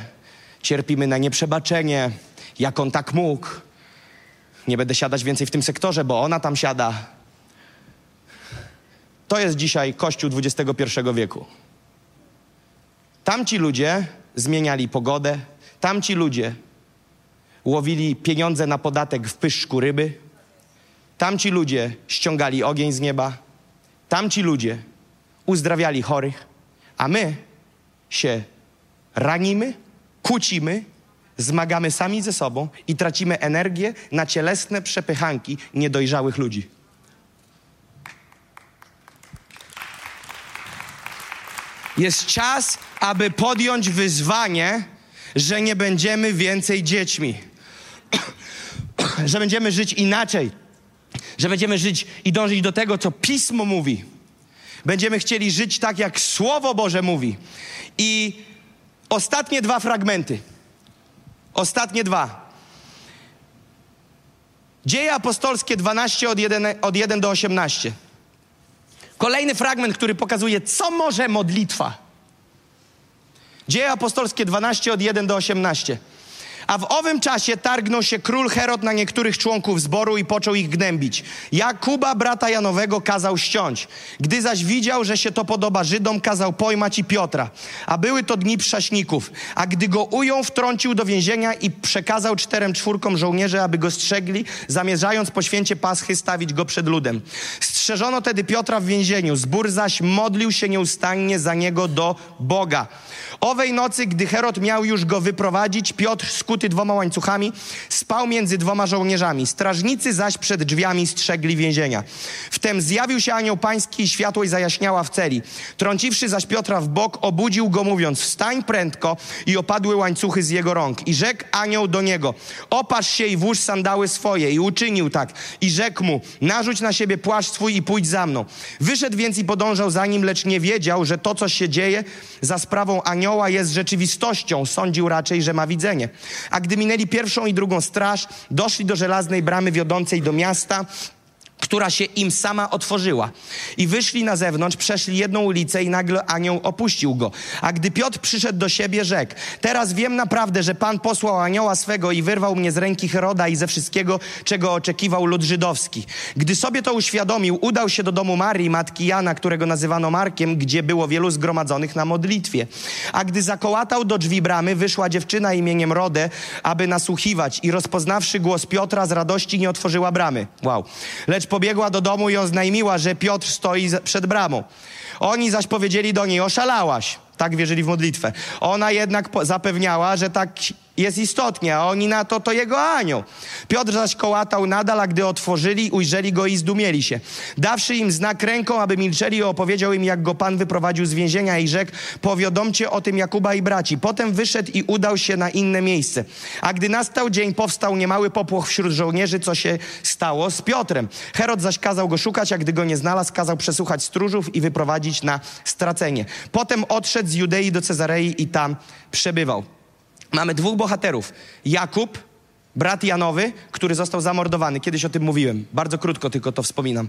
cierpimy na nieprzebaczenie, jak on tak mógł. Nie będę siadać więcej w tym sektorze, bo ona tam siada. To jest dzisiaj Kościół XXI wieku. Tamci ludzie zmieniali pogodę, tamci ludzie łowili pieniądze na podatek w pyszczku ryby, Tamci ludzie ściągali ogień z nieba, tamci ludzie uzdrawiali chorych, a my się ranimy, kłócimy, zmagamy sami ze sobą i tracimy energię na cielesne przepychanki niedojrzałych ludzi. Jest czas, aby podjąć wyzwanie, że nie będziemy więcej dziećmi. że będziemy żyć inaczej. Że będziemy żyć i dążyć do tego, co Pismo mówi. Będziemy chcieli żyć tak, jak Słowo Boże mówi. I ostatnie dwa fragmenty. Ostatnie dwa. Dzieje apostolskie 12 od 1, od 1 do 18. Kolejny fragment, który pokazuje, co może modlitwa. Dzieje apostolskie 12 od 1 do 18. A w owym czasie targnął się król Herod na niektórych członków zboru i począł ich gnębić. Jakuba, brata Janowego, kazał ściąć. Gdy zaś widział, że się to podoba Żydom, kazał pojmać i Piotra. A były to dni przaśników. A gdy go ujął, wtrącił do więzienia i przekazał czterem czwórkom żołnierzy, aby go strzegli, zamierzając po święcie Paschy stawić go przed ludem. Strzeżono tedy Piotra w więzieniu. Zbór zaś modlił się nieustannie za niego do Boga. Owej nocy, gdy Herod miał już go wyprowadzić, Piotr skuty dwoma łańcuchami spał między dwoma żołnierzami. Strażnicy zaś przed drzwiami strzegli więzienia. Wtem zjawił się anioł pański i światłość zajaśniała w celi. Trąciwszy zaś Piotra w bok, obudził go mówiąc, wstań prędko i opadły łańcuchy z jego rąk. I rzekł anioł do niego, opasz się i włóż sandały swoje. I uczynił tak. I rzekł mu, narzuć na siebie płaszcz swój i pójdź za mną. Wyszedł więc i podążał za nim, lecz nie wiedział, że to, co się dzieje za sprawą anioła jest rzeczywistością. Sądził raczej, że ma widzenie. A gdy minęli pierwszą i drugą straż, doszli do żelaznej bramy wiodącej do miasta, która się im sama otworzyła. I wyszli na zewnątrz, przeszli jedną ulicę i nagle anioł opuścił go. A gdy Piotr przyszedł do siebie, rzekł, teraz wiem naprawdę, że Pan posłał anioła swego i wyrwał mnie z ręki Heroda i ze wszystkiego, czego oczekiwał lud żydowski. Gdy sobie to uświadomił, udał się do domu Marii, matki Jana, którego nazywano Markiem, gdzie było wielu zgromadzonych na modlitwie. A gdy zakołatał do drzwi bramy, wyszła dziewczyna imieniem Rodę, aby nasłuchiwać i rozpoznawszy głos Piotra z radości nie otworzyła bramy. Wow. Lecz pobiegła do domu i oznajmiła, że Piotr stoi przed bramą. Oni zaś powiedzieli do niej, oszalałaś. Tak wierzyli w modlitwę. Ona jednak zapewniała, że tak jest istotnie, a oni na to to jego anioł. Piotr zaś kołatał nadal, a gdy otworzyli, ujrzeli go i zdumieli się. Dawszy im znak ręką, aby milczeli, opowiedział im, jak go Pan wyprowadził z więzienia i rzekł, powiadomcie o tym Jakuba i braci. Potem wyszedł i udał się na inne miejsce. A gdy nastał dzień, powstał niemały popłoch wśród żołnierzy, co się stało z Piotrem. Herod zaś kazał go szukać, a gdy go nie znalazł, kazał przesłuchać stróżów i wyprowadzić na stracenie. Potem odszedł z Judei do Cezarei i tam przebywał. Mamy dwóch bohaterów. Jakub, brat Janowy, który został zamordowany. Kiedyś o tym mówiłem. Bardzo krótko tylko to wspominam.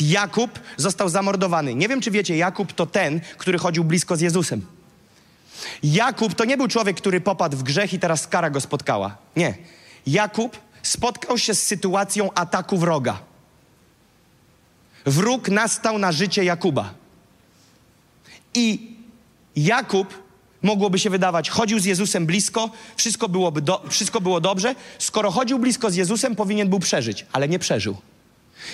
Jakub został zamordowany. Nie wiem, czy wiecie, Jakub to ten, który chodził blisko z Jezusem. Jakub to nie był człowiek, który popadł w grzech i teraz kara go spotkała. Nie. Jakub spotkał się z sytuacją ataku wroga. Wróg nastał na życie Jakuba. I Jakub Mogłoby się wydawać, chodził z Jezusem blisko, wszystko, byłoby do, wszystko było dobrze. Skoro chodził blisko z Jezusem, powinien był przeżyć, ale nie przeżył.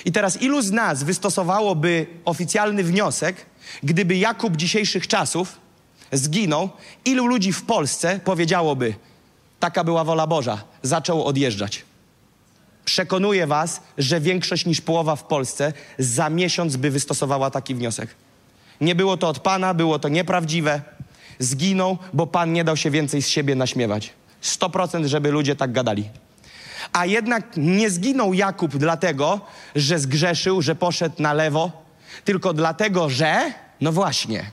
I teraz ilu z nas wystosowałoby oficjalny wniosek, gdyby Jakub dzisiejszych czasów zginął, ilu ludzi w Polsce powiedziałoby, taka była wola Boża, zaczął odjeżdżać. Przekonuję was, że większość niż połowa w Polsce za miesiąc by wystosowała taki wniosek. Nie było to od Pana, było to nieprawdziwe, Zginął, bo Pan nie dał się więcej z siebie naśmiewać. 100% żeby ludzie tak gadali. A jednak nie zginął Jakub dlatego, że zgrzeszył, że poszedł na lewo, tylko dlatego, że, no właśnie.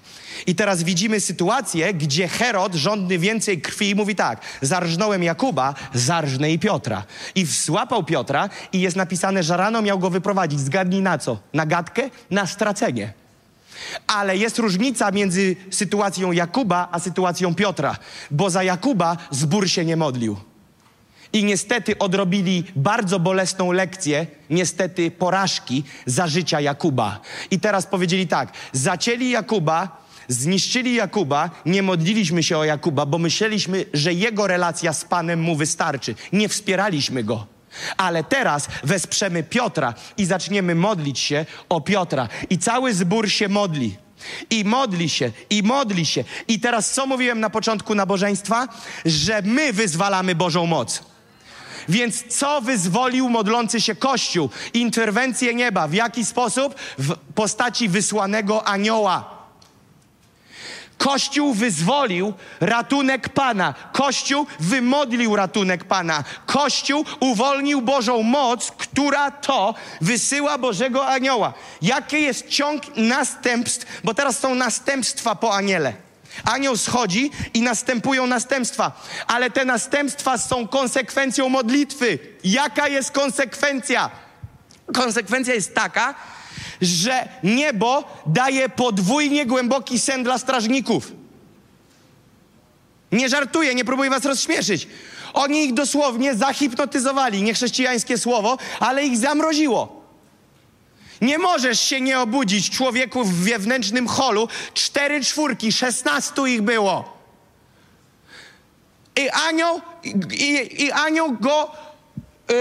I teraz widzimy sytuację, gdzie Herod, żądny więcej krwi, mówi tak: Zarżnąłem Jakuba, zarżnę i Piotra. I złapał Piotra, i jest napisane, że rano miał go wyprowadzić. Zgadnij na co? Na gadkę? Na stracenie. Ale jest różnica między sytuacją Jakuba a sytuacją Piotra, bo za Jakuba zbór się nie modlił. I niestety odrobili bardzo bolesną lekcję, niestety porażki za życia Jakuba. I teraz powiedzieli tak: zacięli Jakuba, zniszczyli Jakuba, nie modliliśmy się o Jakuba, bo myśleliśmy, że jego relacja z Panem mu wystarczy. Nie wspieraliśmy go. Ale teraz wesprzemy Piotra i zaczniemy modlić się o Piotra. I cały zbór się modli. I modli się, i modli się. I teraz co mówiłem na początku nabożeństwa? Że my wyzwalamy Bożą moc. Więc co wyzwolił modlący się Kościół? Interwencję nieba. W jaki sposób? W postaci wysłanego anioła. Kościół wyzwolił ratunek Pana. Kościół wymodlił ratunek Pana. Kościół uwolnił Bożą moc, która to wysyła Bożego anioła. Jaki jest ciąg następstw? Bo teraz są następstwa po aniele. Anioł schodzi i następują następstwa, ale te następstwa są konsekwencją modlitwy. Jaka jest konsekwencja? Konsekwencja jest taka, że niebo daje podwójnie głęboki sen dla strażników. Nie żartuję, nie próbuję was rozśmieszyć. Oni ich dosłownie zahipnotyzowali, niechrześcijańskie słowo, ale ich zamroziło. Nie możesz się nie obudzić człowieku w wewnętrznym holu. Cztery czwórki, szesnastu ich było. I anioł, i, i anioł go yy,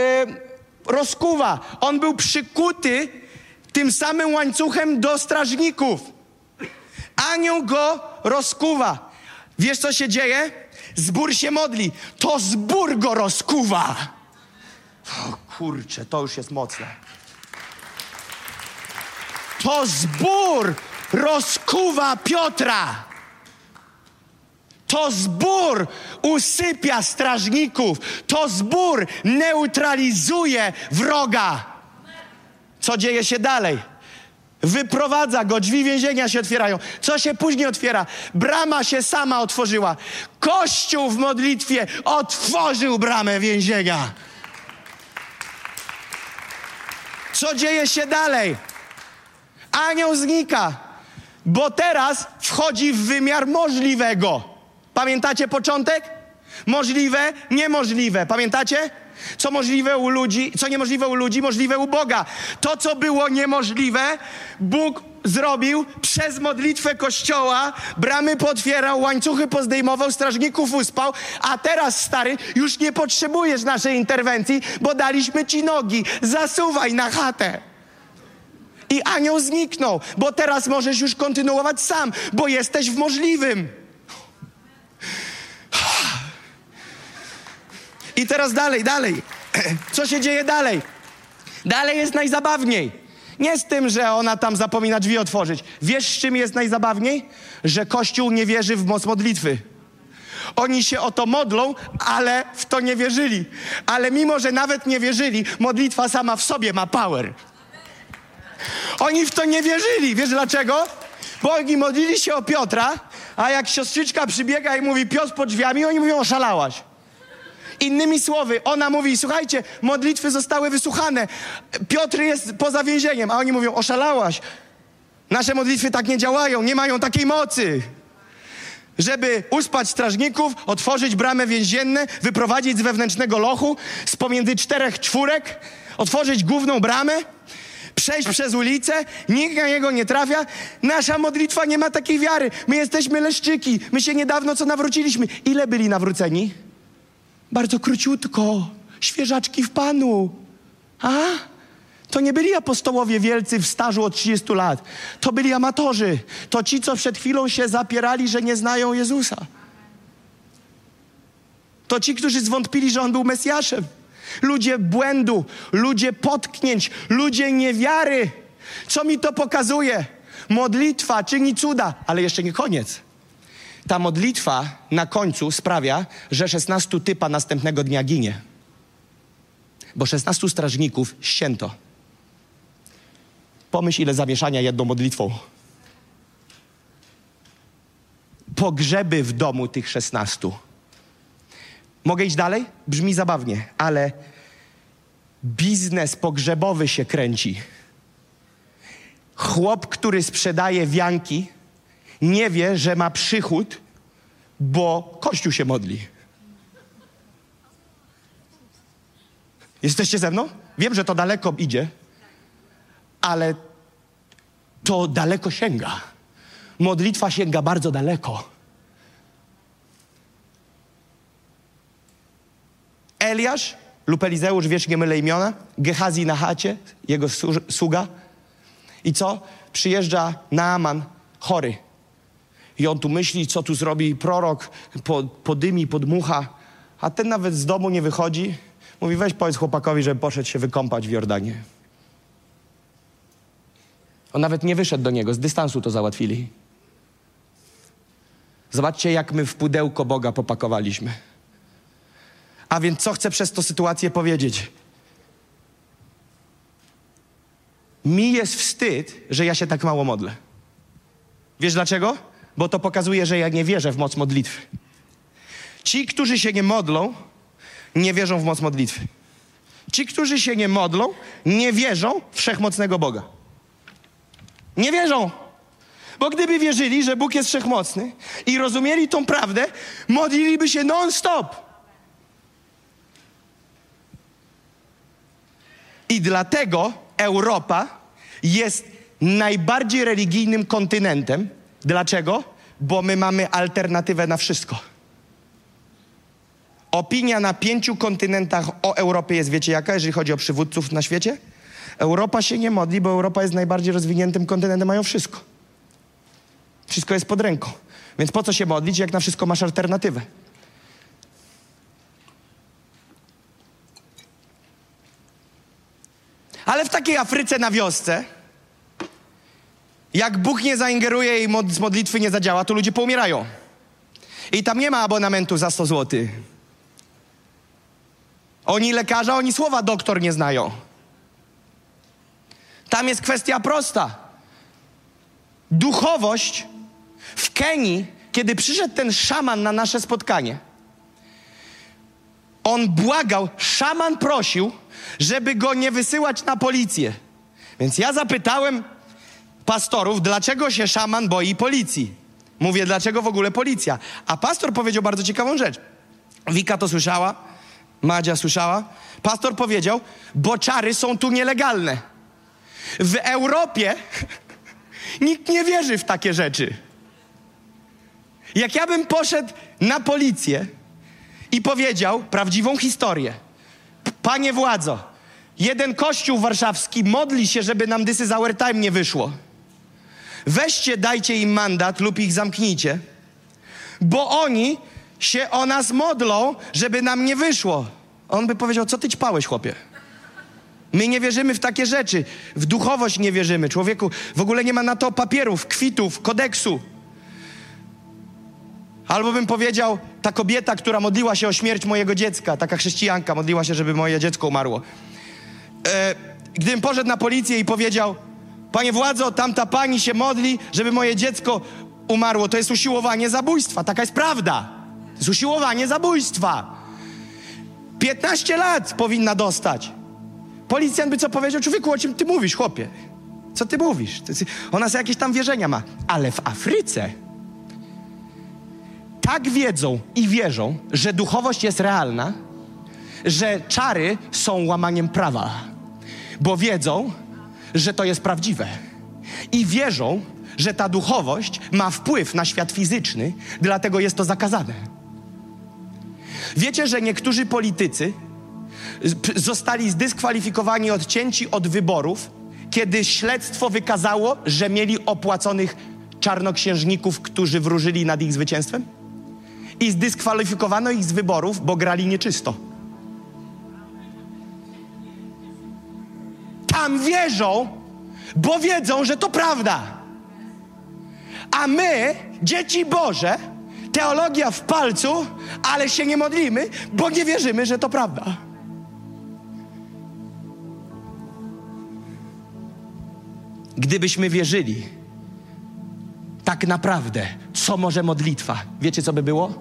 rozkuwa. On był przykuty tym samym łańcuchem do strażników. Anioł go rozkuwa. Wiesz, co się dzieje? Zbór się modli. To zbór go rozkuwa. O kurczę, to już jest mocne. To zbór rozkuwa Piotra. To zbór usypia strażników. To zbór neutralizuje wroga. Co dzieje się dalej? Wyprowadza go, drzwi więzienia się otwierają. Co się później otwiera? Brama się sama otworzyła. Kościół w modlitwie otworzył bramę więzienia. Co dzieje się dalej? Anioł znika, bo teraz wchodzi w wymiar możliwego. Pamiętacie początek? Możliwe, niemożliwe. Pamiętacie? Co możliwe u ludzi, co niemożliwe u ludzi, możliwe u Boga. To, co było niemożliwe, Bóg zrobił przez modlitwę Kościoła, bramy potwierał, łańcuchy pozdejmował, strażników uspał, a teraz, stary, już nie potrzebujesz naszej interwencji, bo daliśmy ci nogi. Zasuwaj na chatę. I anioł zniknął, bo teraz możesz już kontynuować sam, bo jesteś w możliwym. I teraz dalej, dalej. Co się dzieje dalej? Dalej jest najzabawniej. Nie z tym, że ona tam zapomina drzwi otworzyć. Wiesz, z czym jest najzabawniej? Że Kościół nie wierzy w moc modlitwy. Oni się o to modlą, ale w to nie wierzyli. Ale mimo, że nawet nie wierzyli, modlitwa sama w sobie ma power. Oni w to nie wierzyli. Wiesz dlaczego? Bo oni modlili się o Piotra, a jak siostrzyczka przybiega i mówi Piotr pod drzwiami, oni mówią oszalałaś. Innymi słowy, ona mówi, słuchajcie, modlitwy zostały wysłuchane. Piotr jest poza więzieniem, a oni mówią, oszalałaś. Nasze modlitwy tak nie działają, nie mają takiej mocy. Żeby uspać strażników, otworzyć bramę więzienne, wyprowadzić z wewnętrznego lochu, z pomiędzy czterech czwórek, otworzyć główną bramę, przejść przez ulicę, nikt na niego nie trafia. Nasza modlitwa nie ma takiej wiary. My jesteśmy leszczyki. My się niedawno co nawróciliśmy. Ile byli nawróceni? Bardzo króciutko. Świeżaczki w Panu. A? To nie byli apostołowie wielcy w stażu od 30 lat. To byli amatorzy. To ci, co przed chwilą się zapierali, że nie znają Jezusa. To ci, którzy zwątpili, że On był Mesjaszem. Ludzie błędu, ludzie potknięć, ludzie niewiary. Co mi to pokazuje? Modlitwa czyni cuda, ale jeszcze nie koniec. Ta modlitwa na końcu sprawia, że 16 typa następnego dnia ginie. Bo 16 strażników ścięto. Pomyśl, ile zamieszania jedną modlitwą. Pogrzeby w domu tych 16. Mogę iść dalej? Brzmi zabawnie, ale biznes pogrzebowy się kręci. Chłop, który sprzedaje wianki, nie wie, że ma przychód, bo Kościół się modli. Jesteście ze mną? Wiem, że to daleko idzie, ale to daleko sięga. Modlitwa sięga bardzo daleko. Eliasz lub Elizeusz, wiecznie mylę imiona, Gehazi na chacie, jego sługa. I co? Przyjeżdża Naaman, chory. I on tu myśli, co tu zrobi prorok, po, podymi, podmucha, a ten nawet z domu nie wychodzi. Mówi, weź powiedz chłopakowi, żeby poszedł się wykąpać w Jordanie. On nawet nie wyszedł do niego, z dystansu to załatwili. Zobaczcie, jak my w pudełko Boga popakowaliśmy. A więc co chcę przez tę sytuację powiedzieć? Mi jest wstyd, że ja się tak mało modlę. Wiesz dlaczego? Bo to pokazuje, że ja nie wierzę w moc modlitwy. Ci, którzy się nie modlą, nie wierzą w moc modlitwy. Ci, którzy się nie modlą, nie wierzą w wszechmocnego Boga. Nie wierzą. Bo gdyby wierzyli, że Bóg jest wszechmocny i rozumieli tą prawdę, modliliby się non-stop. I dlatego Europa jest najbardziej religijnym kontynentem. Dlaczego? Bo my mamy alternatywę na wszystko. Opinia na pięciu kontynentach o Europie jest, wiecie jaka, jeżeli chodzi o przywódców na świecie? Europa się nie modli, bo Europa jest najbardziej rozwiniętym kontynentem, mają wszystko. Wszystko jest pod ręką. Więc po co się modlić, jak na wszystko masz alternatywę? Ale w takiej Afryce na wiosce, jak Bóg nie zaingeruje i mod- z modlitwy nie zadziała, to ludzie poumierają. I tam nie ma abonamentu za 100 zł. Oni lekarza, oni słowa doktor nie znają. Tam jest kwestia prosta. Duchowość w Kenii, kiedy przyszedł ten szaman na nasze spotkanie, on błagał, szaman prosił, żeby go nie wysyłać na policję. Więc ja zapytałem pastorów, dlaczego się szaman boi policji. Mówię, dlaczego w ogóle policja? A pastor powiedział bardzo ciekawą rzecz. Wika to słyszała, Madzia słyszała. Pastor powiedział, bo czary są tu nielegalne. W Europie nikt nie wierzy w takie rzeczy. Jak ja bym poszedł na policję i powiedział prawdziwą historię. Panie władzo, jeden kościół warszawski modli się, żeby nam This is our time nie wyszło. Weźcie, dajcie im mandat lub ich zamknijcie, bo oni się o nas modlą, żeby nam nie wyszło. On by powiedział, co ty ćpałeś, chłopie? My nie wierzymy w takie rzeczy. W duchowość nie wierzymy. Człowieku, w ogóle nie ma na to papierów, kwitów, kodeksu. Albo bym powiedział, ta kobieta, która modliła się o śmierć mojego dziecka, taka chrześcijanka, modliła się, żeby moje dziecko umarło. E, gdybym poszedł na policję i powiedział, panie władzo, tamta pani się modli, żeby moje dziecko umarło, to jest usiłowanie zabójstwa. Taka jest prawda. To jest usiłowanie zabójstwa. 15 lat powinna dostać. Policjant by co powiedział? Człowieku, o czym ty mówisz, chłopie? Co ty mówisz? Ona sobie jakieś tam wierzenia ma. Ale w Afryce tak wiedzą i wierzą, że duchowość jest realna, że czary są łamaniem prawa, bo wiedzą, że to jest prawdziwe. I wierzą, że ta duchowość ma wpływ na świat fizyczny, dlatego jest to zakazane. Wiecie, że niektórzy politycy p- zostali zdyskwalifikowani, odcięci od wyborów, kiedy śledztwo wykazało, że mieli opłaconych czarnoksiężników, którzy wróżyli nad ich zwycięstwem? I zdyskwalifikowano ich z wyborów, bo grali nieczysto. Tam wierzą, bo wiedzą, że to prawda. A my, dzieci Boże, teologia w palcu, ale się nie modlimy, bo nie wierzymy, że to prawda. Gdybyśmy wierzyli, tak naprawdę, co może modlitwa, wiecie co by było?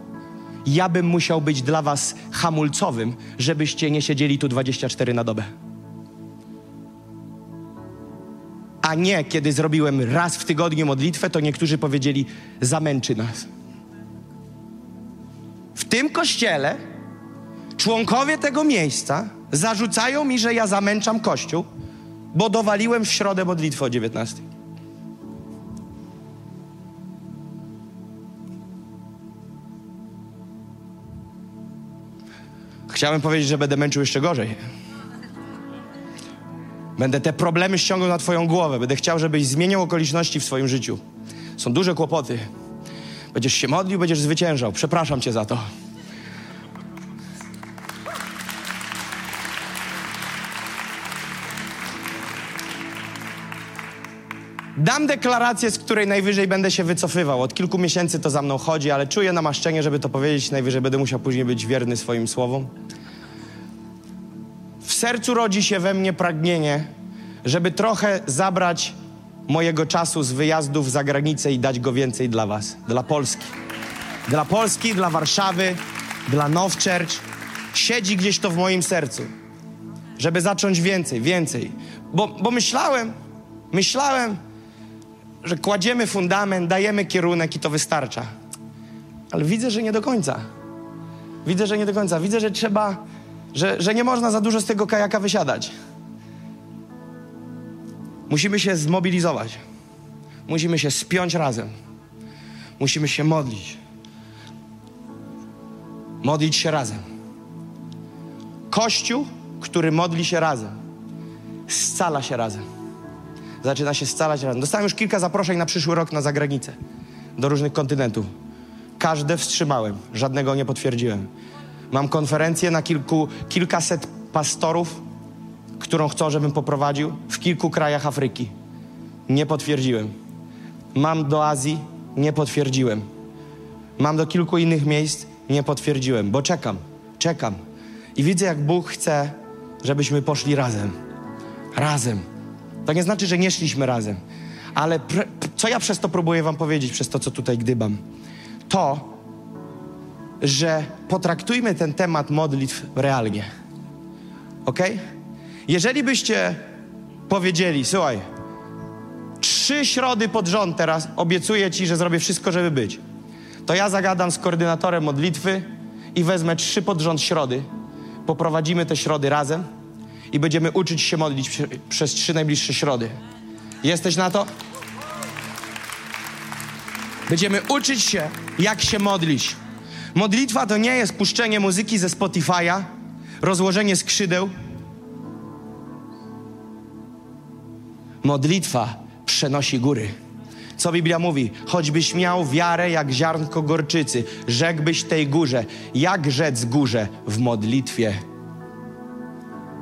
Ja bym musiał być dla was hamulcowym, żebyście nie siedzieli tu 24 na dobę. A nie, kiedy zrobiłem raz w tygodniu modlitwę, to niektórzy powiedzieli, zamęczy nas. W tym kościele członkowie tego miejsca zarzucają mi, że ja zamęczam kościół, bo dowaliłem w środę modlitwę o 19. Chciałem powiedzieć, że będę męczył jeszcze gorzej. Będę te problemy ściągał na Twoją głowę. Będę chciał, żebyś zmieniał okoliczności w swoim życiu. Są duże kłopoty. Będziesz się modlił, będziesz zwyciężał. Przepraszam Cię za to. Dam deklarację, z której najwyżej będę się wycofywał. Od kilku miesięcy to za mną chodzi, ale czuję namaszczenie, żeby to powiedzieć. Najwyżej będę musiał później być wierny swoim słowom. Sercu rodzi się we mnie pragnienie, żeby trochę zabrać mojego czasu z wyjazdów za granicę i dać go więcej dla Was, dla Polski. Dla Polski, dla Warszawy, dla Now Church. Siedzi gdzieś to w moim sercu, żeby zacząć więcej, więcej. Bo, bo myślałem, myślałem, że kładziemy fundament, dajemy kierunek i to wystarcza. Ale widzę, że nie do końca. Widzę, że nie do końca. Widzę, że trzeba, że, że nie można za dużo z tego kajaka wysiadać. Musimy się zmobilizować. Musimy się spiąć razem. Musimy się modlić. Modlić się razem. Kościół, który modli się razem, scala się razem. Zaczyna się scalać razem. Dostałem już kilka zaproszeń na przyszły rok na zagranicę, do różnych kontynentów. Każde wstrzymałem, żadnego nie potwierdziłem. Mam konferencję na kilku, kilkaset pastorów, którą chcą, żebym poprowadził w kilku krajach Afryki. Nie potwierdziłem. Mam do Azji, nie potwierdziłem. Mam do kilku innych miejsc, nie potwierdziłem, bo czekam, czekam. I widzę, jak Bóg chce, żebyśmy poszli razem. Razem. To nie znaczy, że nie szliśmy razem. Ale co ja przez to próbuję Wam powiedzieć, przez to, co tutaj gdybam? To, że potraktujmy ten temat modlitw realnie. Ok? Jeżeli byście powiedzieli, słuchaj, trzy środy pod rząd teraz obiecuję Ci, że zrobię wszystko, żeby być, to ja zagadam z koordynatorem modlitwy i wezmę trzy pod rząd środy. Poprowadzimy te środy razem i będziemy uczyć się modlić przez trzy najbliższe środy. Jesteś na to? Będziemy uczyć się, jak się modlić. Modlitwa to nie jest puszczenie muzyki ze Spotify'a, rozłożenie skrzydeł. Modlitwa przenosi góry. Co Biblia mówi? Choćbyś miał wiarę jak ziarnko gorczycy, rzekłbyś tej górze. Jak rzec górze? W modlitwie.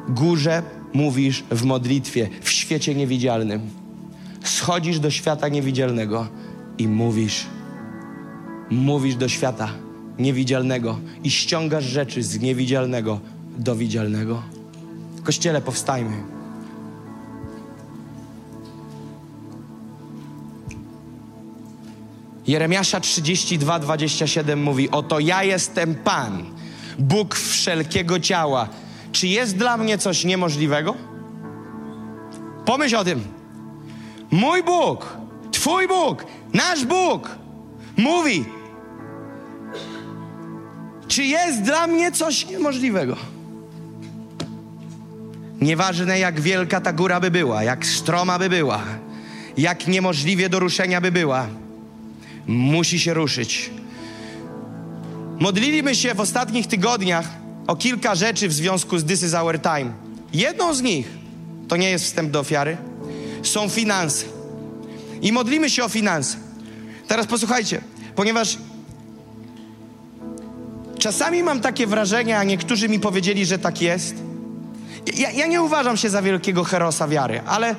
Górze mówisz w modlitwie, w świecie niewidzialnym. Schodzisz do świata niewidzialnego i mówisz. Mówisz do świata niewidzialnego i ściągasz rzeczy z niewidzialnego do widzialnego. Kościele, powstajmy. Jeremiasza 32, 27 mówi: Oto ja jestem Pan, Bóg wszelkiego ciała. Czy jest dla mnie coś niemożliwego? Pomyśl o tym. Mój Bóg, Twój Bóg, nasz Bóg mówi: Czy jest dla mnie coś niemożliwego? Nieważne jak wielka ta góra by była, jak stroma by była, jak niemożliwie do ruszenia by była musi się ruszyć. Modliliśmy się w ostatnich tygodniach o kilka rzeczy w związku z This is Our Time. Jedną z nich, to nie jest wstęp do ofiary, są finanse. I modlimy się o finanse. Teraz posłuchajcie, ponieważ czasami mam takie wrażenie, a niektórzy mi powiedzieli, że tak jest. Ja, ja nie uważam się za wielkiego herosa wiary, ale,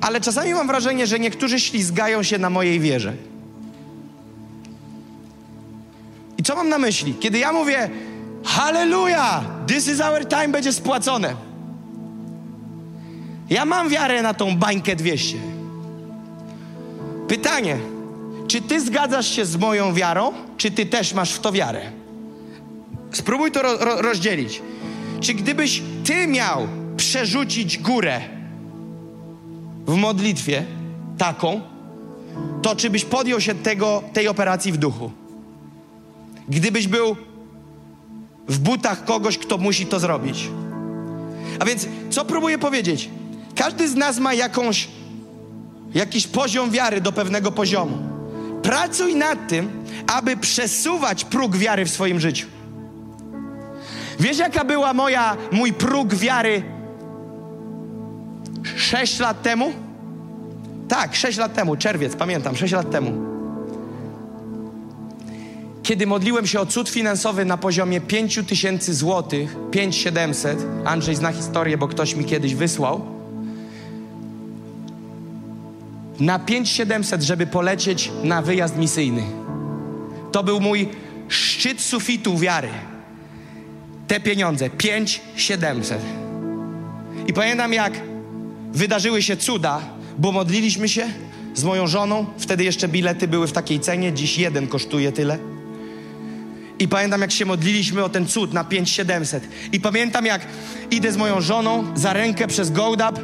ale czasami mam wrażenie, że niektórzy ślizgają się na mojej wierze. I co mam na myśli? Kiedy ja mówię Halleluja! This is our time będzie spłacone. Ja mam wiarę na tą bańkę 200. Pytanie, czy ty zgadzasz się z moją wiarą, czy ty też masz w to wiarę? Spróbuj to ro ro rozdzielić. Czy gdybyś ty miał przerzucić górę w modlitwie taką, to czy byś podjął się tego, tej operacji w duchu? Gdybyś był w butach kogoś, kto musi to zrobić. A więc, co próbuję powiedzieć? Każdy z nas ma jakąś, jakiś poziom wiary do pewnego poziomu. Pracuj nad tym, aby przesuwać próg wiary w swoim życiu. Wiesz, jaka była moja, mój próg wiary sześć lat temu? Tak, sześć lat temu, czerwiec, pamiętam, sześć lat temu. Kiedy modliłem się o cud finansowy na poziomie 5 tysięcy złotych, 5700, Andrzej zna historię, bo ktoś mi kiedyś wysłał, na 5700, żeby polecieć na wyjazd misyjny. To był mój szczyt sufitu wiary. Te pieniądze, 5700. I pamiętam, jak wydarzyły się cuda, bo modliliśmy się z moją żoną. Wtedy jeszcze bilety były w takiej cenie, dziś jeden kosztuje tyle. I pamiętam, jak się modliliśmy o ten cud na 5700. I pamiętam, jak idę z moją żoną za rękę przez GoDap.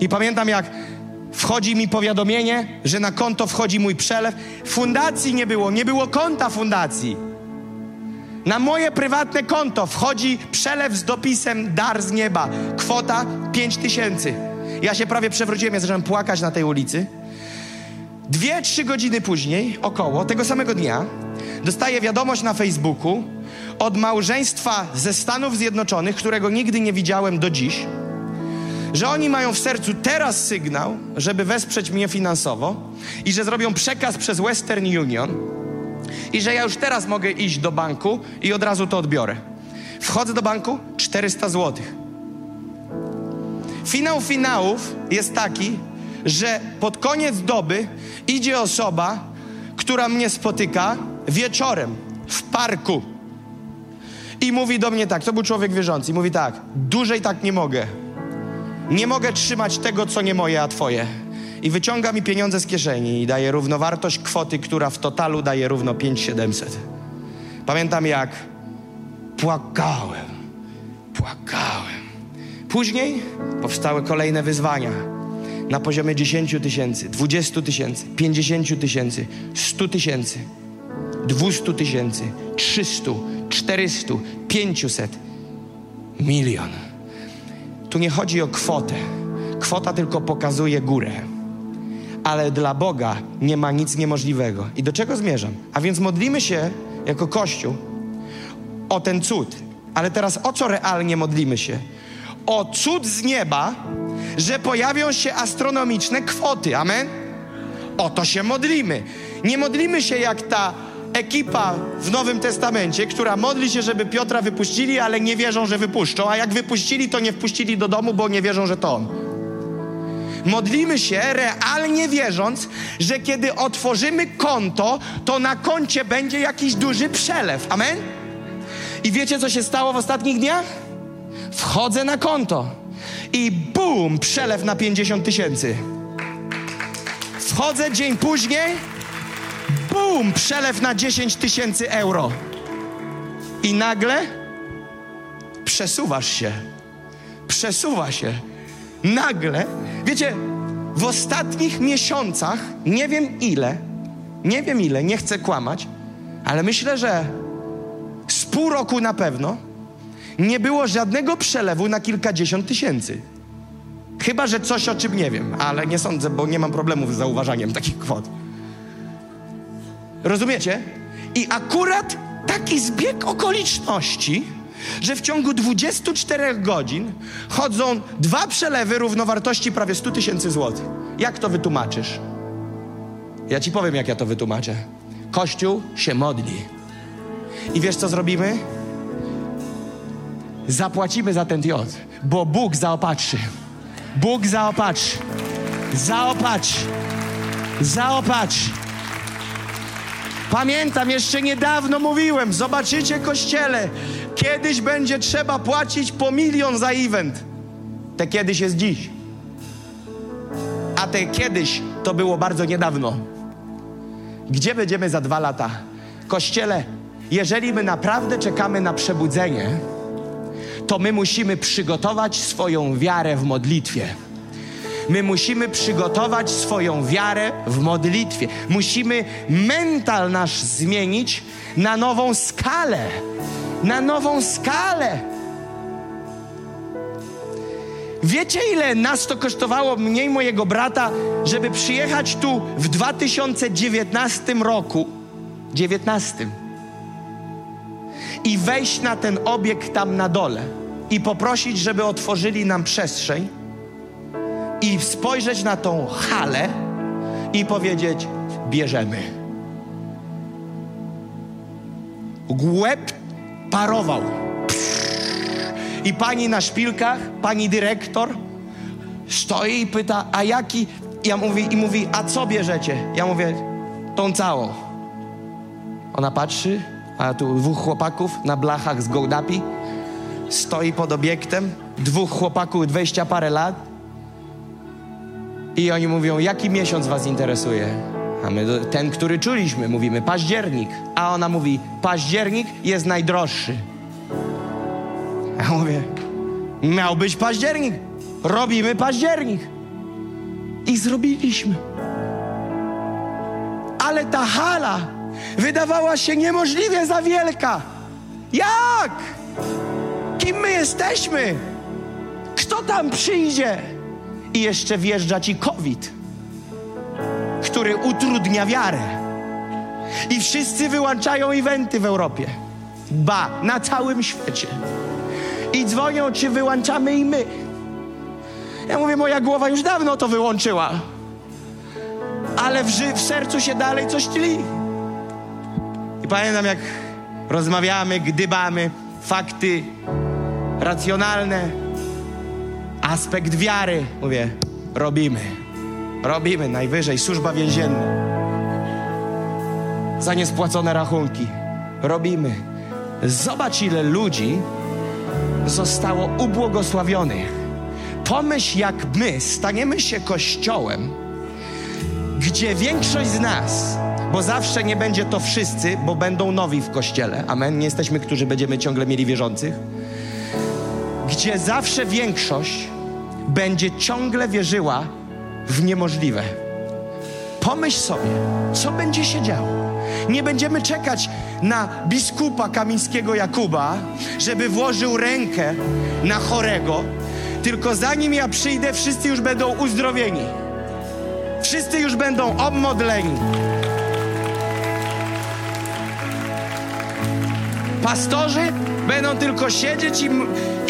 I pamiętam, jak wchodzi mi powiadomienie, że na konto wchodzi mój przelew. Fundacji nie było, nie było konta fundacji. Na moje prywatne konto wchodzi przelew z dopisem dar z nieba. Kwota 5000. Ja się prawie przewróciłem, ja zacząłem płakać na tej ulicy. Dwie, trzy godziny później, około tego samego dnia, dostaję wiadomość na Facebooku od małżeństwa ze Stanów Zjednoczonych, którego nigdy nie widziałem do dziś, że oni mają w sercu teraz sygnał, żeby wesprzeć mnie finansowo i że zrobią przekaz przez Western Union i że ja już teraz mogę iść do banku i od razu to odbiorę. Wchodzę do banku 400 złotych. Finał finałów jest taki, że pod koniec doby idzie osoba, która mnie spotyka wieczorem w parku i mówi do mnie tak, to był człowiek wierzący, mówi tak, dłużej tak nie mogę. Nie mogę trzymać tego, co nie moje, a twoje. I wyciąga mi pieniądze z kieszeni i daje równowartość kwoty, która w totalu daje równo 5700. Pamiętam jak płakałem, płakałem. Później powstały kolejne wyzwania na poziomie 10 tysięcy, 20 tysięcy, 50 tysięcy, 100 tysięcy, 200 tysięcy, 300, 400, 500, milion. Tu nie chodzi o kwotę. Kwota tylko pokazuje górę. Ale dla Boga nie ma nic niemożliwego. I do czego zmierzam? A więc modlimy się jako Kościół o ten cud. Ale teraz o co realnie modlimy się? O cud z nieba, że pojawią się astronomiczne kwoty. Amen? O to się modlimy. Nie modlimy się jak ta ekipa w Nowym Testamencie, która modli się, żeby Piotra wypuścili, ale nie wierzą, że wypuszczą, a jak wypuścili, to nie wpuścili do domu, bo nie wierzą, że to on. Modlimy się realnie wierząc, że kiedy otworzymy konto, to na koncie będzie jakiś duży przelew. Amen? I wiecie, co się stało w ostatnich dniach? Wchodzę na konto i bum, przelew na 50 tysięcy. Wchodzę dzień później, bum, przelew na 10 tysięcy euro. I nagle przesuwasz się. Przesuwa się. Nagle, wiecie, w ostatnich miesiącach, nie wiem ile, nie wiem ile, nie chcę kłamać, ale myślę, że z pół roku na pewno nie było żadnego przelewu na kilkadziesiąt tysięcy. Chyba, że coś o czym nie wiem, ale nie sądzę, bo nie mam problemów z zauważaniem takich kwot. Rozumiecie? I akurat taki zbieg okoliczności, że w ciągu 24 godzin chodzą dwa przelewy równowartości prawie 100 tysięcy złotych. Jak to wytłumaczysz? Ja ci powiem, jak ja to wytłumaczę. Kościół się modli. I wiesz, co zrobimy? Zapłacimy za ten diod, bo Bóg zaopatrzy. Bóg zaopatrzy. Zaopatrzy. Zaopatrzy. Pamiętam, jeszcze niedawno mówiłem, zobaczycie kościele, kiedyś będzie trzeba płacić po milion za event. Te kiedyś jest dziś. A te kiedyś to było bardzo niedawno. Gdzie będziemy za dwa lata? Kościele, jeżeli my naprawdę czekamy na przebudzenie, to my musimy przygotować swoją wiarę w modlitwie. My musimy przygotować swoją wiarę w modlitwie. Musimy mental nasz zmienić na nową skalę. Na nową skalę. Wiecie, ile nas to kosztowało, mniej mojego brata, żeby przyjechać tu w 2019 roku? 19. i wejść na ten obiekt tam na dole i poprosić, żeby otworzyli nam przestrzeń i spojrzeć na tą halę i powiedzieć: bierzemy. Łeb parował. I pani na szpilkach, pani dyrektor, stoi i pyta, a jaki? Ja mówię, I mówi, a co bierzecie? Ja mówię, tą całą. Ona patrzy, a tu dwóch chłopaków na blachach z gołdapi stoi pod obiektem, dwóch chłopaków, dwadzieścia parę lat i oni mówią, jaki miesiąc was interesuje? A my, ten, który czuliśmy, mówimy październik. A ona mówi, październik jest najdroższy. Ja mówię, miał być październik. Robimy październik. I zrobiliśmy. Ale ta hala wydawała się niemożliwie za wielka. Jak? Kim my jesteśmy? Kto tam przyjdzie? I jeszcze wjeżdża ci COVID, który utrudnia wiarę. I wszyscy wyłączają eventy w Europie. Ba, na całym świecie. I dzwonią, czy wyłączamy i my. Ja mówię, moja głowa już dawno to wyłączyła. Ale w, w sercu się dalej coś tli. I pamiętam, jak rozmawiamy, gdybamy, fakty racjonalne, aspekt wiary. Mówię, robimy. Robimy najwyżej, służba więzienna. Za niespłacone rachunki. Robimy. Zobacz, ile ludzi zostało ubłogosławionych. Pomyśl, jak my staniemy się kościołem, gdzie większość z nas, bo zawsze nie będzie to wszyscy, bo będą nowi w kościele. Amen. Nie jesteśmy, którzy będziemy ciągle mieli wierzących. Gdzie zawsze większość będzie ciągle wierzyła w niemożliwe. Pomyśl sobie, co będzie się działo. Nie będziemy czekać na biskupa kamińskiego Jakuba, żeby włożył rękę na chorego, tylko zanim ja przyjdę, wszyscy już będą uzdrowieni. Wszyscy już będą obmodleni. Pastorzy będą tylko siedzieć i,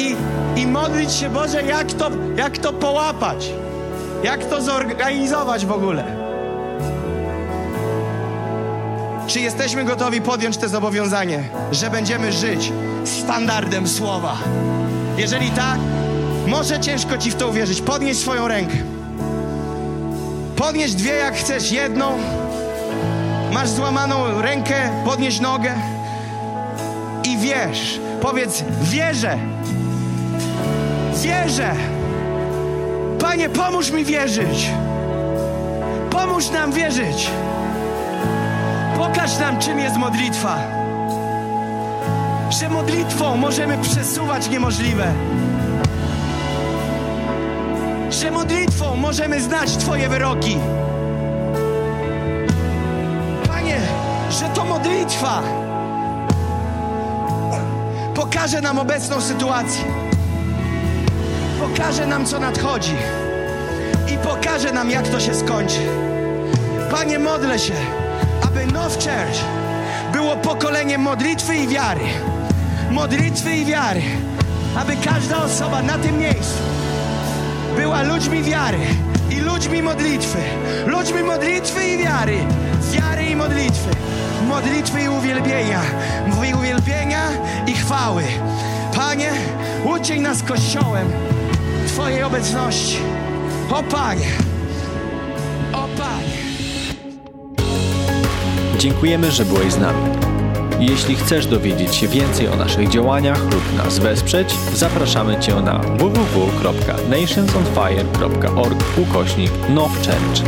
i, i modlić się, Boże, jak to, jak to połapać? Jak to zorganizować w ogóle? Czy jesteśmy gotowi podjąć to zobowiązanie, że będziemy żyć standardem słowa? Jeżeli tak, może ciężko ci w to uwierzyć. Podnieś swoją rękę. Podnieś dwie, jak chcesz, jedną. Masz złamaną rękę, podnieś nogę i wierz. Powiedz, wierzę. Wierzę. Panie, pomóż mi wierzyć. Pomóż nam wierzyć. Pokaż nam, czym jest modlitwa. Że modlitwą możemy przesuwać niemożliwe. Że modlitwą możemy znać Twoje wyroki. Panie, że to modlitwa pokaże nam obecną sytuację. Pokaże nam, co nadchodzi. I pokaże nam, jak to się skończy. Panie, modlę się, aby Now Church było pokoleniem modlitwy i wiary. Modlitwy i wiary. Aby każda osoba na tym miejscu była ludźmi wiary i ludźmi modlitwy. Ludźmi modlitwy i wiary. Wiary i modlitwy. Modlitwy i uwielbienia. I uwielbienia i chwały. Panie, uczyń nas Kościołem Twojej obecności. O Panie. O Panie. Dziękujemy, że byłeś z nami. Jeśli chcesz dowiedzieć się więcej o naszych działaniach lub nas wesprzeć, zapraszamy Cię na www.nationsonfire.org ukośnik nowchurch.